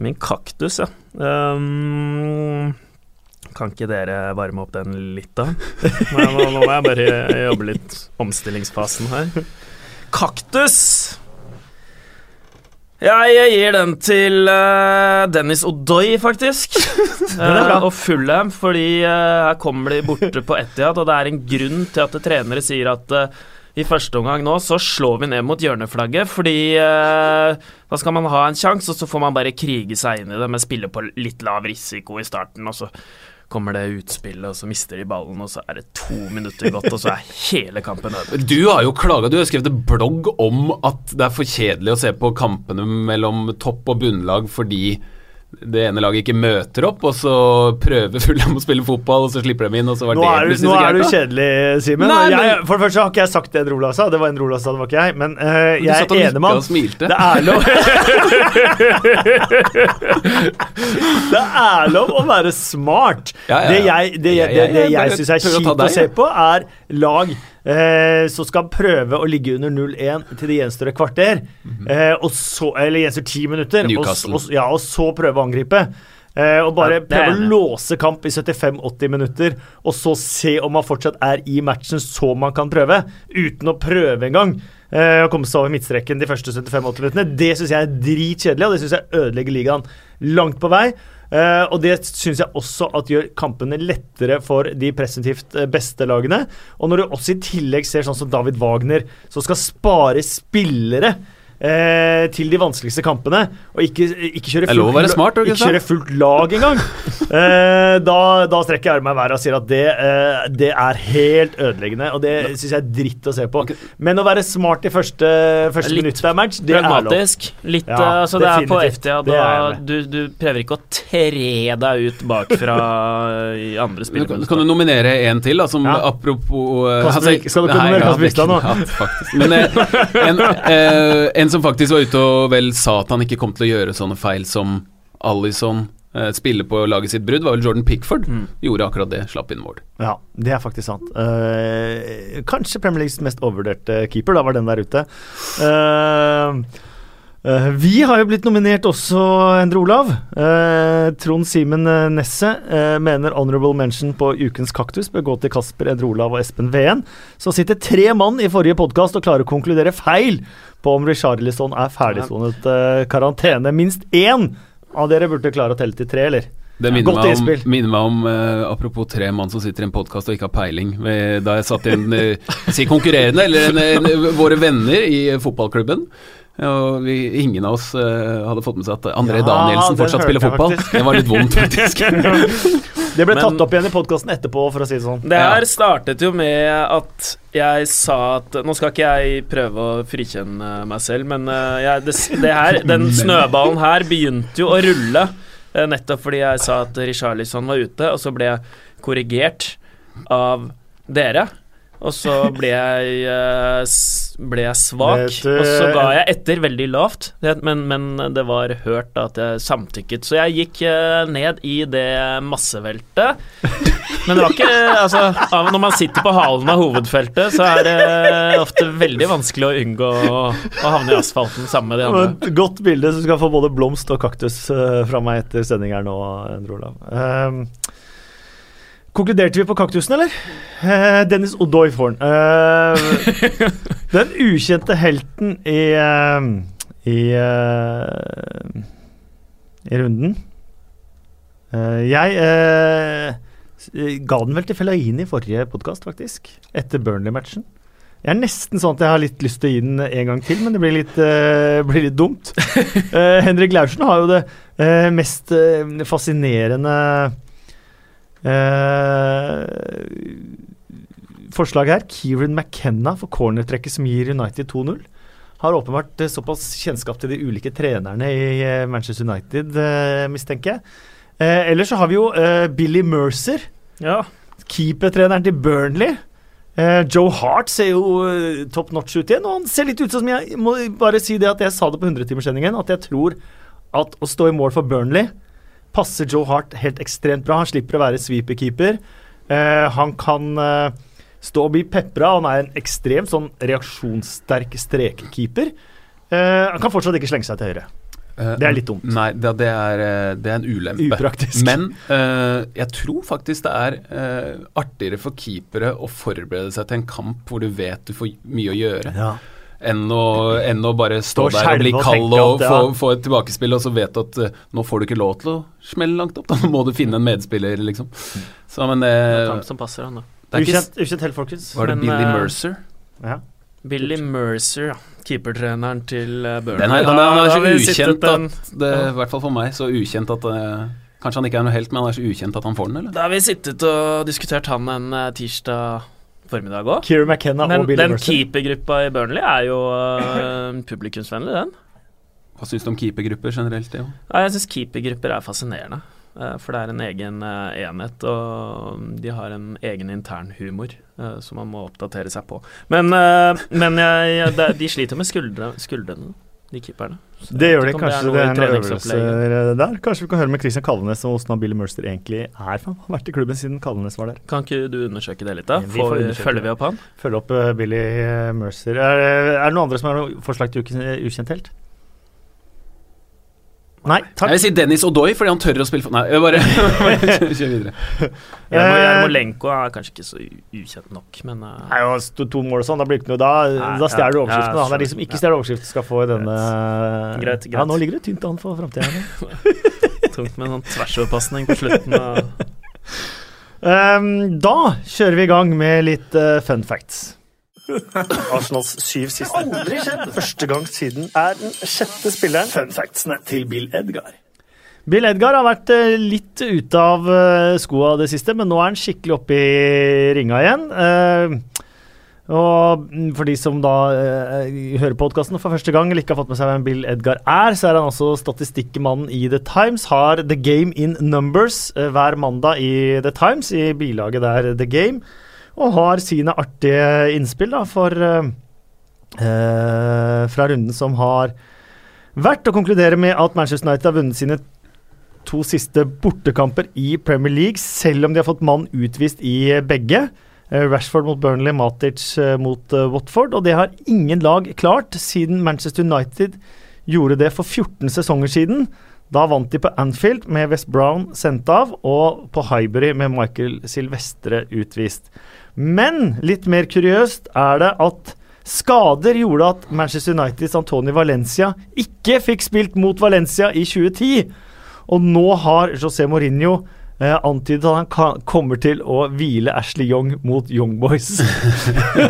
B: Min kaktus, ja. Um, kan ikke dere varme opp den litt, da? Nei, nå, nå må jeg bare jobbe litt omstillingsfasen her. Kaktus! Ja, jeg gir den til uh, Dennis Odoi, faktisk. [LAUGHS] uh, og Fulham, fordi uh, her kommer de borte på Etiad, og det er en grunn til at trenere sier at i første omgang nå så slår vi ned mot hjørneflagget, fordi da skal man ha en sjanse, og så får man bare krige seg inn i det med spille på litt lav risiko i starten, og så kommer det utspillet, og så mister de ballen, og så er det to minutter gått, og så er hele kampen over.
C: Du har jo klaga, du har skrevet en blogg om at det er for kjedelig å se på kampene mellom topp og bunnlag fordi det ene laget ikke møter opp, og så prøver [LAUGHS] Fulham å spille fotball, og så slipper de inn, og så var
A: Nå
C: det
A: er, du, nå er du kjedelig, Simen.
C: Men-
A: For det første har ikke jeg sagt det Endre Olav sa, det var Endre Olav sa, det var ikke jeg. Men
C: uh,
A: jeg er enig med han.
C: smilte.
A: Det er lov [LAUGHS] Det er lov å være smart.
C: Ja, ja, ja.
A: Det jeg, det,
C: Jeg-
A: det,
C: jeg-
A: det
C: jeg
A: syns er kjipt å se på, er lag eh, så skal prøve å ligge under 0-1 til det gjenstår et kvarter. eh, og så, eller gjenstår ti minutter, og,
C: Mhm.
A: Og, ja, og så prøve å angripe. Eh, og bare prøve å låse kamp i 75-80 minutter, og så se om man fortsatt er i matchen så man kan prøve, uten å prøve engang. Eh, å komme seg over midtstreken de første 75-80 minuttene. Det syns jeg er dritkjedelig, og det syns jeg ødelegger ligaen langt på vei. Eh, og det syns jeg også at gjør kampene lettere for de presentivt eh, beste lagene. Og når du også i tillegg ser sånn som David Wagner, som skal spare spillere eh, til de vanskeligste kampene, og ikke, ikke kjøre
C: Det er lov smart,
A: ikke kjøre fullt lag engang. [LAUGHS] eh, da, da strekker jeg armene i været og sier at det, eh, det er helt ødeleggende, og det syns jeg er dritt å se på. Men å være smart i første, første
B: Litt
A: minutt av match, det er lov.
B: Litt,
A: Ja,
B: eh, altså det er på FTA.
A: Da, er
B: du, du prøver ikke å tre deg ut bakfra i andre spillere.
C: kan du nominere en til, da, som
A: Ja.
C: apropos eh,
A: Kasper Vik- skal du ikke nominere Kasper Vikstad nå?
C: ja, faktisk. Men eh, en, eh, en som faktisk var ute og vel sa at han ikke kom til å gjøre sånne feil som Alison eh, spiller på laget sitt brudd, var vel Jordan Pickford.
A: Mm.
C: Gjorde akkurat det, slapp inn mål.
A: Ja, det er faktisk sant. Uh, kanskje Premier Leagues mest overvurderte keeper, da var den der ute. Uh, uh, vi har jo blitt nominert også, Endre Olav. Trond Simen Nesse mener honorable mention på ukens kaktus bør gå til Kasper, Endre Olav og Espen Veen. Så sitter tre mann i forrige podkast og klarer å konkludere feil på om Richarlison er ferdigsonet uh, karantene. Minst én av dere burde klare å telle til tre, eller?
C: Det minner
A: Godt
C: meg om, minner meg om uh, apropos tre mann som sitter i en podkast og ikke har peiling. Da jeg satt i en uh, si konkurrerende, eller en, en, våre venner i fotballklubben. Og vi, ingen av oss uh, hadde fått med seg at André
A: Ja,
C: Danielsen fortsatt spiller fotball. Det var litt vondt, faktisk. [LAUGHS]
A: Det ble
B: Men-
A: tatt opp igjen i podkasten etterpå, for å si det sånn.
B: Det her
C: Ja.
B: startet jo med at jeg sa at Nå skal ikke jeg prøve å frikjenne meg selv, men eh, jeg, det, det her, den [LAUGHS] snøballen her begynte jo å rulle eh, nettopp fordi jeg sa at Richarlison var ute, og så ble jeg korrigert av dere. Og så ble jeg, ble jeg svak,
A: du-
B: og så ga jeg etter veldig lavt. Men, men det var hørt da at jeg samtykket, så jeg gikk eh, ned i det masseveltet. Men det var ikke [LAUGHS] Altså, når man sitter på halen av hovedfeltet, så er det ofte veldig vanskelig å unngå å, å havne i asfalten sammen med de andre.
A: godt bilde, så du skal få både blomst og kaktus eh, fra meg etter sending her nå, Endre Olav. Ehm, konkluderte vi på kaktusen, eller? Eh, Dennis Odoi får den. Eh, den ukjente helten i eh, i, eh, i runden. Eh, jeg eh, ga den vel til Fellaini i forrige podkast, faktisk. Etter Burnley-matchen. Jeg er nesten sånn at jeg har litt lyst til å gi den en gang til, men det blir litt, uh, blir litt dumt. [LAUGHS] Henrik Laursen har jo det mest fascinerende eh, forslaget her. Kieran McKenna for cornertrekket som gir United 2-0. Har åpenbart eh, såpass kjennskap til de ulike trenerne i eh, Manchester United, eh, mistenker jeg. Eh, ellers så har vi jo eh, Billy Mercer,
B: Ja.
A: keepertreneren til Burnley. Joe Hart ser jo top notch ut igjen, og han ser litt ut som jeg må bare si det at jeg sa det på 100-timerssendingen, at jeg tror at å stå i mål for Burnley passer Joe Hart helt ekstremt bra. Han slipper å være sweeperkeeper. Eh, han kan eh, stå og bli pepra. Han er en ekstremt sånn reaksjonssterk strekkeeper. Eh, han kan fortsatt ikke slenge seg til høyre. Det er litt dumt.
C: Nei, det, det, er, det er en ulempe.
A: Upraktisk.
C: Men jeg tror faktisk det er artigere for keepere å forberede seg til en kamp hvor du vet du får mye å gjøre,
A: Ja.
C: Enn, å, enn å bare stå
A: Stå
C: der og bli kald og
A: og
C: få, få et tilbakespill, og så vet du at uh, nå får du ikke lov til å smelle langt opp. Da Nå må du finne en medspiller, liksom. Så, men det,
B: Han som passer han, da.
A: Ukjent, ukjent helt, folkens.
C: Var det
B: Men,
C: Billy
B: eh,
C: Mercer?
A: Ja.
B: Billy Mercer, ja. keepertreneren til Burnley.
C: Den er, han, er, han er så ukjent at det, I hvert fall for meg, så ukjent at uh, Kanskje han ikke er noe helt, men han er så ukjent at han får den, eller?
B: Da har vi sittet og diskutert han en tirsdag formiddag òg.
A: McKenna
B: Men
A: og Bill
B: den keepergruppa i Burnley er jo uh, publikumsvennlig, den.
C: Hva syns du om keepergrupper generelt? Ja?
B: Ja, jeg syns keepergrupper er fascinerende. eh, For det er en egen eh, enhet, og de har en egen intern humor som man må oppdatere seg på. Men, men jeg, jeg, de sliter med skuldre, skuldrene, de keeperne. Så
A: Det gjør de
B: Kanskje det
A: kanskje. Det er
B: en
A: øvelse der. Kanskje vi kan høre med Christian Kalvenes og hvordan Billy Mercer egentlig er. Han har vært i klubben siden Kalvenes var der.
B: Kan ikke du undersøke det litt, da?
A: Vi får
B: følger vi opp han?
A: Følge opp eh, Billy eh, Mercer. Er, er det noen andre som har noe forslag til ukjent helt? Nei,
C: Jeg vil si Dennis Odoi, fordi han tør å spille for Nei, jeg bare [LAUGHS] kjør videre.
A: Eh,
B: Jarmolenko er kanskje ikke så ukjent nok, men uh...
A: Nei, sto to mål og sånn, da blir det ikke noe Da,
B: Nei,
A: da stjeler du overskriften.
B: ja,
A: han er de som ikke stjeler overskriften, skal få i denne
B: Greit, greit.
A: Ja, nå ligger det tynt an for framtida. [LAUGHS]
B: tungt med en sånn tversoverpasning på slutten. Og [LAUGHS]
A: Um, da kjører vi i gang med litt uh, fun facts. Arsenals syv siste. Aldri skjedd! Første gang siden er den sjette spilleren. Fun factsene til Bill Edgar. Bill Edgar har vært eh, litt ute av uh, skoa det siste, men nå er han skikkelig oppe i ringa igjen. Eh, og for de som da eh, hører podkasten for første gang eller ikke har fått med seg hvem Bill Edgar er, så er han altså statistikkmannen i The Times. Har The Game in Numbers eh, hver mandag i The Times, i bilaget der The Game. Og har sine artige innspill da, for eh, fra runden som har vært, å konkludere med at Manchester United har vunnet sine to siste bortekamper i Premier League, selv om de har fått mann utvist i begge. Eh, Rashford mot Burnley, Matic eh, mot eh, Watford. Og det har ingen lag klart siden Manchester United gjorde det for 14 sesonger siden. Da vant de på Anfield med West Brown sendt av, og på Highbury med Michael Silvestre utvist. Men litt mer kuriøst er det at skader gjorde at Manchester Uniteds Antony Valencia ikke fikk spilt mot Valencia i 2010. Og nå har José Mourinho eh, antydet at han kan, kommer til å hvile Ashley Young mot Young Boys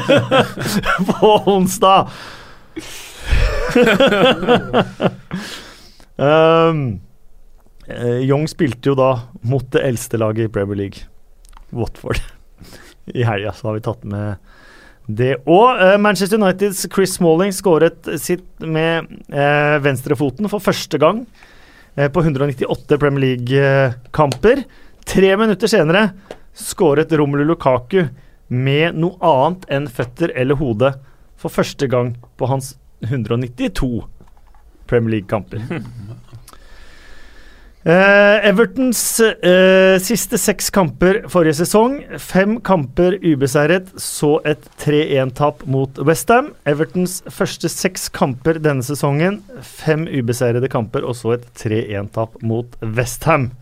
A: [LAUGHS] på onsdag. [LAUGHS] um, Young spilte jo da mot det eldste laget i Premier League, Watford. I helga så har vi tatt med det. Og eh, Manchester Uniteds Chris Smalling skåret sitt med uh, venstrefoten for første gang på 198 Premier League-kamper. Tre minutter senere skåret Romelu Lukaku med noe annet enn føtter eller hode for første gang på hans 192 Premier League-kamper. Uh, Evertons uh, siste seks kamper forrige sesong. Fem kamper ubeseiret, så et 3-1-tap mot Westham. Evertons første seks kamper denne sesongen. Fem ubeseirede kamper, og så et 3-1-tap mot Westham.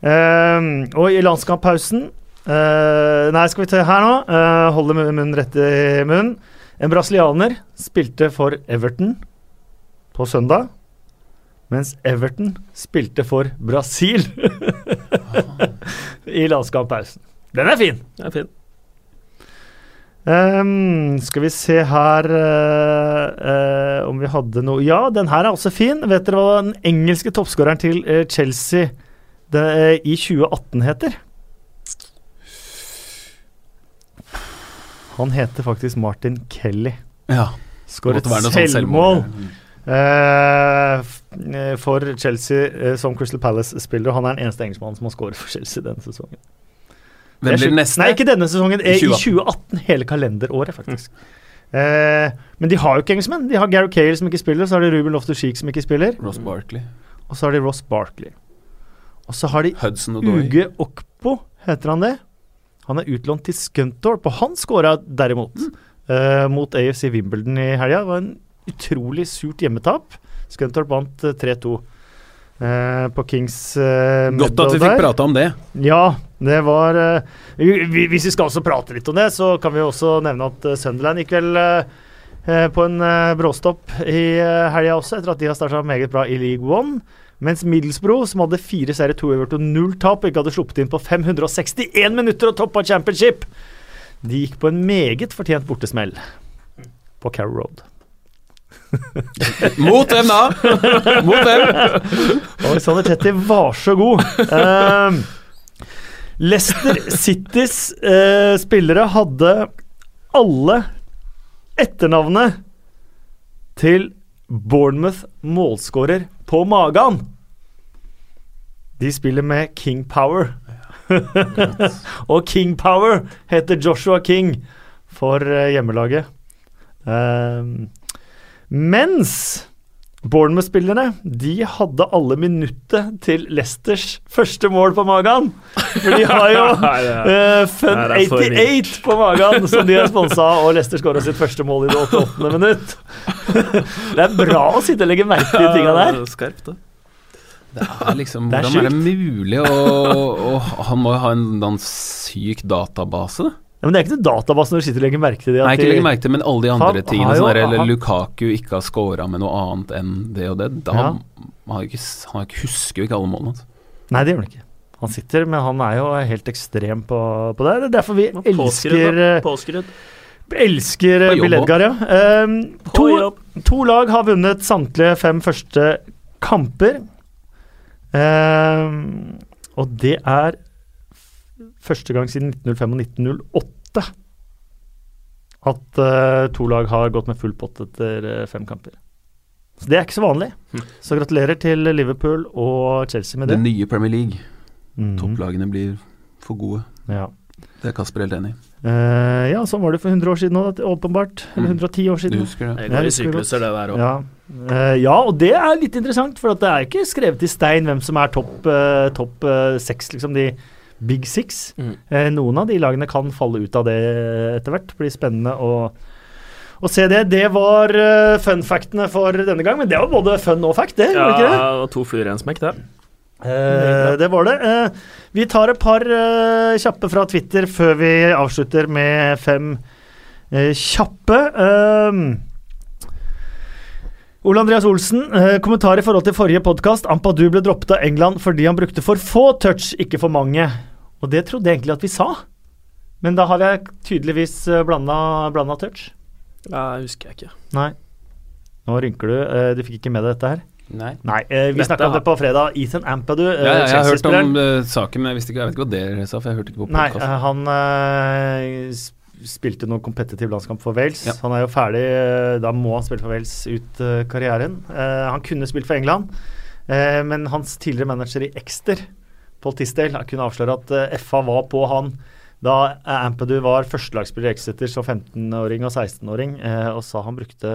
A: Uh, og i landskamppausen eh, Nei, skal vi ta her nå? Uh, holde munnen rett i munnen. En brasilianer spilte for Everton på søndag. Mens Everton spilte for Brasil [LAUGHS] i landskamppausen. Den er fin!
B: Den er fin.
A: Um, skal vi se her uh, uh, om vi hadde noe Ja, den her er også fin. Vet dere hva den engelske toppskåreren til uh, Chelsea det, i 2018 heter? Han heter faktisk Martin Kelly.
C: Ja.
A: Skåret
C: selvmål. Sånn
A: selvmål. Eh, eh, for Chelsea eh, som Crystal Palace-spiller. Han er den eneste engelskmannen som har skåret for Chelsea denne sesongen.
C: Hvem blir neste?
A: Nei, ikke denne sesongen. I
C: 2018.
A: 2018. Hele kalenderåret, faktisk. Eh, men de har jo ikke engelskmenn. De har Gary Cale som ikke spiller, så har de Ruben Loftus-Cheek som ikke spiller,
C: Ross Barkley.
A: og så har de Ross Barkley. Og så har de. Uge Okpo, heter han det? Han er utlånt til Scunthorpe, og han skåra derimot eh, mot AFC Wimbledon i helga. Det var en utrolig surt hjemmetap. Scunthorpe vant eh, 3-2 eh, på Kings eh,
C: Godt at vi fikk prata om det.
A: Ja, det var eh, vi- vi- Hvis vi skal også prate litt om det, så kan vi også nevne at eh, Sunderland gikk vel eh, eh, på en eh, bråstopp i helga også, etter at de har starta meget bra i League One. Mens Middlesbrough, som hadde fire seire, to øvert og null tap, ikke hadde sluppet inn på 561 minutter og toppa championship, de gikk på en meget fortjent bortesmell på Carrow Road.
C: Mot hvem da? Mot hvem?
A: Alexander Tetti var så god. Ehm, Leicester Citys uh, spillere hadde alle etternavnet til Bournemouth målskårer på magen. De spiller med King Power. [LAUGHS] Og King Power heter Joshua King for eh, hjemmelaget. Ehm, mens Bournemouth-spillerne de hadde alle minuttet til Leicesters første mål på magen. For de har jo [LAUGHS]
B: er-
A: eh, Fun
B: Nei, det er for
A: 88 på magen, som de har sponsa, og Leicester skåra sitt første mål i det 88. minutt. [LAUGHS] det er bra å sitte og legge merke til de tinga der.
B: Skarpt, det.
C: Det er liksom,
A: Det er
C: Hvordan er det mulig å, å Han må jo ha en en syk database?
A: Ja, men det er ikke noe database når du sitter og legger merke til det. at
C: Nei, ikke legger merke til, men alle de andre
A: Han
C: tingene.
A: jo-
C: Sånn der, eller Lukaku ikke har scora med noe annet enn det og det. Da
A: Ja.
C: han ikke, han husker jo ikke alle målene. hans.
A: Nei, det gjør han ikke. Han sitter, men han er jo helt ekstrem på, på det. Det er derfor vi elsker eh,
B: Påskrudd.
A: Elsker uh, Bill Edgar, ja.
B: Um,
A: to, to lag har vunnet samtlige fem første kamper. Um, og det er første gang siden 1905 og 1908 at uh, to lag har gått med full pott etter uh, fem kamper. Så Det er ikke så vanlig. Så gratulerer til Liverpool og Chelsea med
C: Det
A: det.
C: nye Premier League.
A: Mm.
C: Topplagene blir for gode.
A: Ja.
C: Det er Kasper helt enig i.
A: Uh, ja, sånn var det for 100 år siden òg, åpenbart. Eller
C: Mm.
A: 110 år siden.
C: Du husker det?
A: Jeg
B: går i sykluser, det der òg.
A: Ja. Uh, ja, og det er litt interessant, for at det er ikke skrevet i stein hvem som er topp uh, topp, eh, seks, liksom de big six.
B: Mm.
A: Eh, noen av de lagene kan falle ut av det etter hvert. Blir spennende å, å se det. Det var uh, fun-factene for denne gang, men det var både fun og fact, det. Ja, ikke det?
B: To fluer i en smekk, det.
A: Eh, det var det. Eh, vi tar et par eh, kjappe fra Twitter før vi avslutter med fem eh, kjappe. Eh, Ole Andreas Olsen, eh, kommentar i forhold til forrige podkast. Ampadu ble droppet av England fordi han brukte for få touch, ikke for mange. Og det trodde jeg egentlig at vi sa, men da har jeg tydeligvis uh, blanda touch.
B: Ja, det husker jeg ikke.
A: Nei. Nå rynker du. eh, du fikk ikke med deg dette her?
C: Nei.
A: Nei, eh, vi snakka om det på fredag. Ethan Ampadu, eh,
C: Ja, jeg har hørt om uh, saken, men jeg ikke Jeg vet ikke hva dere sa, for jeg hørte ikke på
A: Nei,
C: podkasten.
A: eh, han uh, spilte noen kompetitiv landskamp for Wales.
C: Ja.
A: Han er jo ferdig, eh, da må han spille for Wales ut eh, karrieren. Uh, han kunne spilt for England, uh, men hans tidligere manager i Exter, Paul Tisdale, kunne avsløre at eh, FA var på han da Ampedu var førstelagsspiller i Exeter som 15-åring og 16-åring, eh, og sa han brukte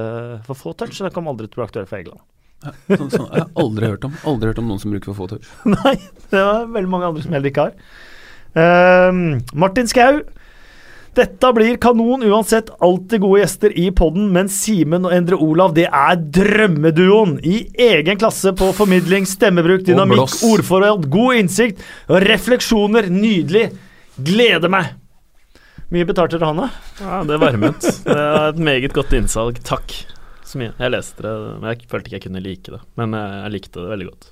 A: for få touch, så det kom aldri til å bli aktuelt for England.
C: Sånn, sånn, jeg har aldri hørt om Aldri hørt om noen som bruker for få touch. [LAUGHS]
A: Nei, det var veldig mange andre som heller ikke har. Ehm, Martin Skau. Dette blir kanon uansett. Alltid gode gjester i podden, men Simen og Endre Olav, det er drømmeduoen. I egen klasse på formidling, stemmebruk, dynamikk, ordforhold, god innsikt og refleksjoner. Nydelig. Gleder meg. Mye betalt dere han, da?
B: Ja, det varmet. Det er et meget godt innsalg. Takk så mye. Jeg leste det, men jeg følte ikke jeg kunne like det. Men jeg, jeg likte det veldig godt.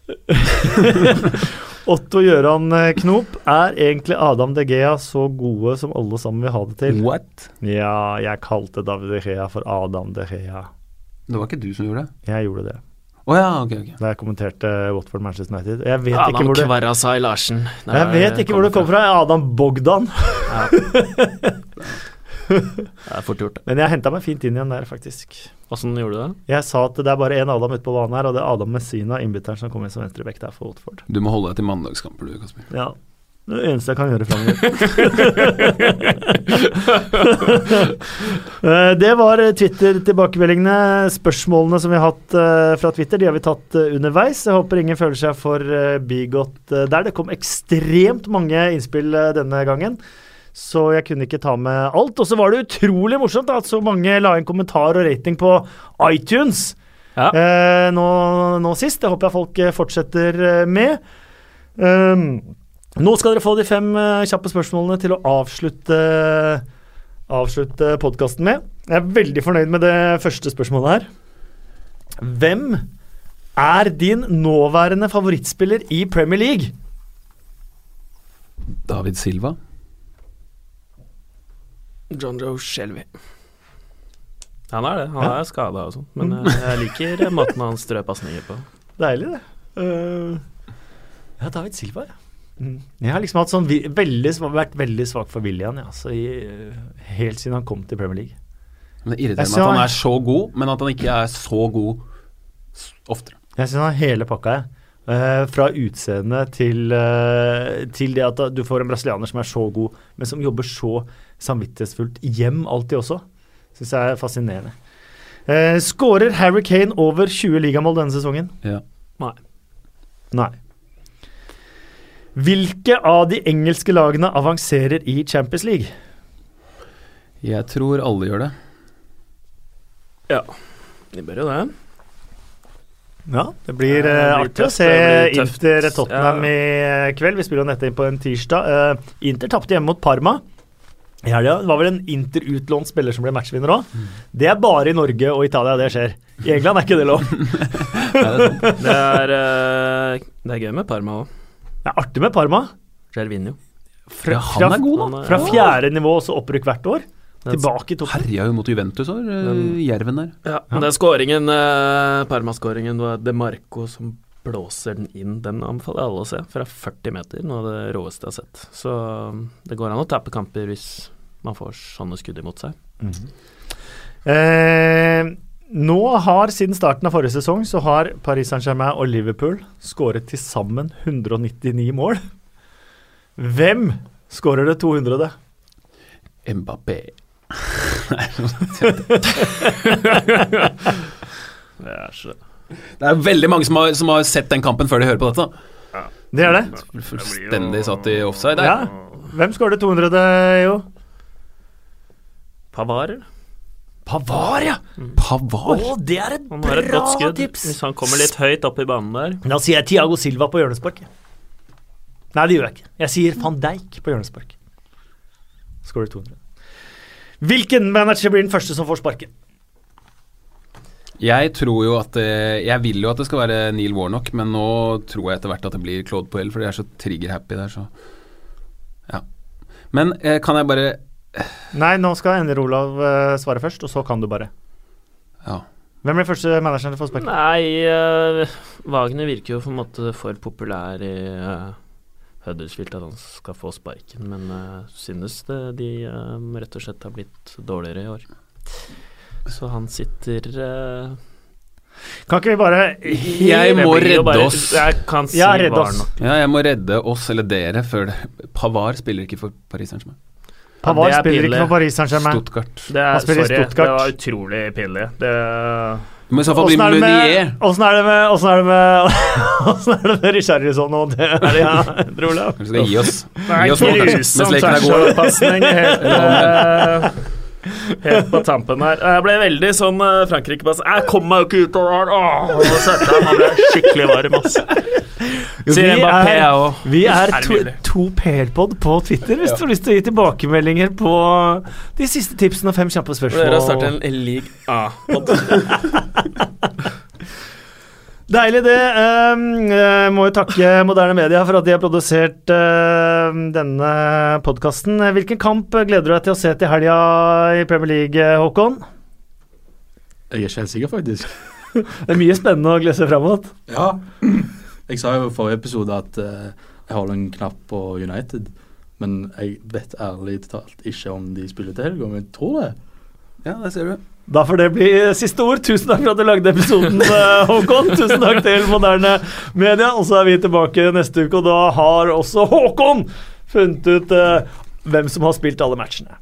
B: [LAUGHS]
A: Otto Gjøran eh, Knop, er egentlig Adam De Gea så gode som alle sammen vil ha det til?
C: What?
A: Ja, jeg kalte David De Gea for Adam De Gea.
C: Det var ikke du som gjorde det?
A: Jeg gjorde det
C: Oh, ja, okay, okay.
A: da jeg kommenterte Watford Manchester United. Jeg vet ikke hvor det,
B: Kvarasai Larsen.
A: Jeg vet ikke hvor det kom fra. Adam Bogdan. [LAUGHS] [LAUGHS]
B: Det er fort gjort.
A: Men jeg henta meg fint inn igjen der, faktisk.
B: Åssen gjorde du det?
A: Jeg sa at det er bare én Adam ute på banen her, og det er Adam Messina, innbytteren som kommer inn som venstrebekk der for Watford.
C: Du må holde deg til mandagskamper, du, Kasper.
A: Ja. Det er det eneste jeg kan gjøre framover. [LAUGHS] Eh, det var Twitter-tilbakemeldingene. Spørsmålene som vi har hatt eh, fra Twitter, de har vi tatt eh, underveis. Jeg håper ingen føler seg for bigått bigott der. Det kom ekstremt mange innspill denne gangen. Så jeg kunne ikke ta med alt. Og så var det utrolig morsomt da, at så mange la inn kommentar og rating på iTunes
B: Ja.
A: eh, nå, nå sist. Det håper jeg folk eh, fortsetter eh, med. Um, nå skal dere få de fem eh, kjappe spørsmålene til å avslutte, avslutte podkasten med. Jeg er veldig fornøyd med det første spørsmålet her. Hvem er din nåværende favorittspiller i Premier League?
C: David Silva.
B: John Joe Shelby. Han er det. Han er skada og sånn, men eh, jeg liker [LAUGHS] måten han strør pasninger på.
A: Deilig, det. Uh, ja, David Silva, ja. Mm. Jeg har liksom hatt sånn veldig, vært veldig svak for William, ja, så i, eh, helt siden han kom til Premier League.
C: Men Det irriterer meg at han er så god, men at han ikke er så god oftere.
A: Jeg syns han har hele pakka, jeg. Eh, fra utseende til, uh, til det at du får en brasilianer som er så god, men som jobber så samvittighetsfullt hjem alltid også. Syns jeg er fascinerende. Uh, Skårer Harry Kane over 20 ligamål denne sesongen?
C: Ja.
B: Nei.
A: Nei. Hvilke av de engelske lagene avanserer i Champions League?
C: Jeg tror alle gjør det.
B: Ja, De bør jo det.
A: Ja, det blir
B: Ja, det
A: eh,
B: blir
A: artig å se. Inter Tottenham
B: Ja.
A: i eh, kveld. Vi spiller jo nettopp inn på en tirsdag. Uh, Inter tapte hjemme mot Parma. Ja, det var vel en Inter-utlånt spiller som ble matchvinner òg.
B: Mm.
A: Det er bare i Norge og Italia det skjer. I England er ikke det lov. [LAUGHS]
B: Det er, uh, det er gøy med Parma òg.
A: Det er artig med Parma.
B: Gervinho.
A: Fra,
C: Ja, han er god, da.
A: Fra fjerde nivå og så opprykk hvert år. Tilbake i toppen.
C: Herja jo mot Juventus over
B: Men-
C: Jerven der.
B: Ja, men den skåringen, eh, Parma-skåringen, var De Marco som blåser den inn, den anbefaler jeg alle å se. Fra 40 meter, noe av det råeste jeg har sett. Så um, det går an å tappe kamper hvis man får sånne skudd imot seg.
A: Eh, nå har, siden starten av forrige sesong, så har Paris Saint-Germain og Liverpool skåret til sammen 199 mål. Hvem skårer det 200?
C: Mbappé. [LAUGHS]
B: Det er så
C: Det er veldig mange som har, som har sett den kampen før de hører på dette.
A: Det er det.
C: Fullstendig satt i offside der.
A: Ja. Hvem skåret 200, jo?
B: Pavar.
A: Pavar, ja!
C: Pavar.
A: Å, det er et
B: bra et godt skudd.
A: tips!
B: Hvis han kommer litt høyt opp i banen der.
A: Da sier jeg Tiago Silva på hjørnespark. Nei, det gjør jeg ikke. Jeg sier van Dijk på hjørnespark. Skårer 200. Hvilken manager blir den første som får sparken?
C: Jeg tror jo at det, Jeg vil jo at det skal være Neil Warnock, men nå tror jeg etter hvert at det blir Claude Poel, for de er så trigger-happy der, så Ja. Men eh, kan jeg bare
A: Nei, nå skal Ender Olav eh, svare først, og så kan du bare.
C: Ja.
A: Hvem blir første manageren til å få sparken?
B: Nei, uh, Wagner virker jo på en måte for populær i uh, Huddersfield at han skal få sparken, men uh, synes det de eh, rett og slett har blitt dårligere i år. Så han sitter uh,
A: Kan ikke vi bare
C: Jeg må redde
B: bare-
C: oss.
B: Jeg kan si
A: Ja, redde oss.
B: nok.
C: Ja, jeg må redde oss eller dere før det. Pavar spiller ikke for Paris Saint-Germain.
B: Det er
A: spiller ikke for Paris Saint-Germain.
C: Stuttgart.
B: Det er, sorry,
A: Stuttgart.
B: det var utrolig pinlig. Det,
C: Må i så fall bli
A: er det med
C: Meunier.
A: Åssen er det med Åssen er det med Åssen er det med [LAUGHS] Richarlison og det er det, ja, tror Olav?
C: Kanskje skal gi oss. Gi oss noe, kanskje, mens leken er god.
B: helt, [LAUGHS] eh, helt på tampen her. Jeg ble veldig sånn uh, Frankrike-pass. Jeg kom meg jo ikke ut av det, Nå ble jeg skikkelig varm, altså.
A: Vi er- Vi er to, to PL-pod på Twitter hvis du har lyst til å gi tilbakemeldinger på de siste tipsene og fem kjappe
B: Dere har startet
A: spørsmål.
B: en league A-pod. [LAUGHS]
A: Deilig, det. Um, jeg må jo takke Moderne Media for at de har produsert uh, denne podkasten. Hvilken kamp gleder du deg til å se til helga i Premier League, Håkon?
G: Jeg er ikke helt sikker, faktisk. [LAUGHS]
A: Det er mye spennende å glede seg fram mot.
G: Ja. Jeg sa jo i forrige episode at eh, jeg holder en knapp på United. Men jeg vet ærlig talt ikke om de spiller til helga, men jeg tror det.
C: Ja, det ser du.
A: Da får det bli siste ord. Tusen takk for at du lagde episoden, [LAUGHS] eh, Håkon. Tusen takk til Moderne Media. Og så er vi tilbake neste uke, og da har også Håkon funnet ut eh, hvem som har spilt alle matchene.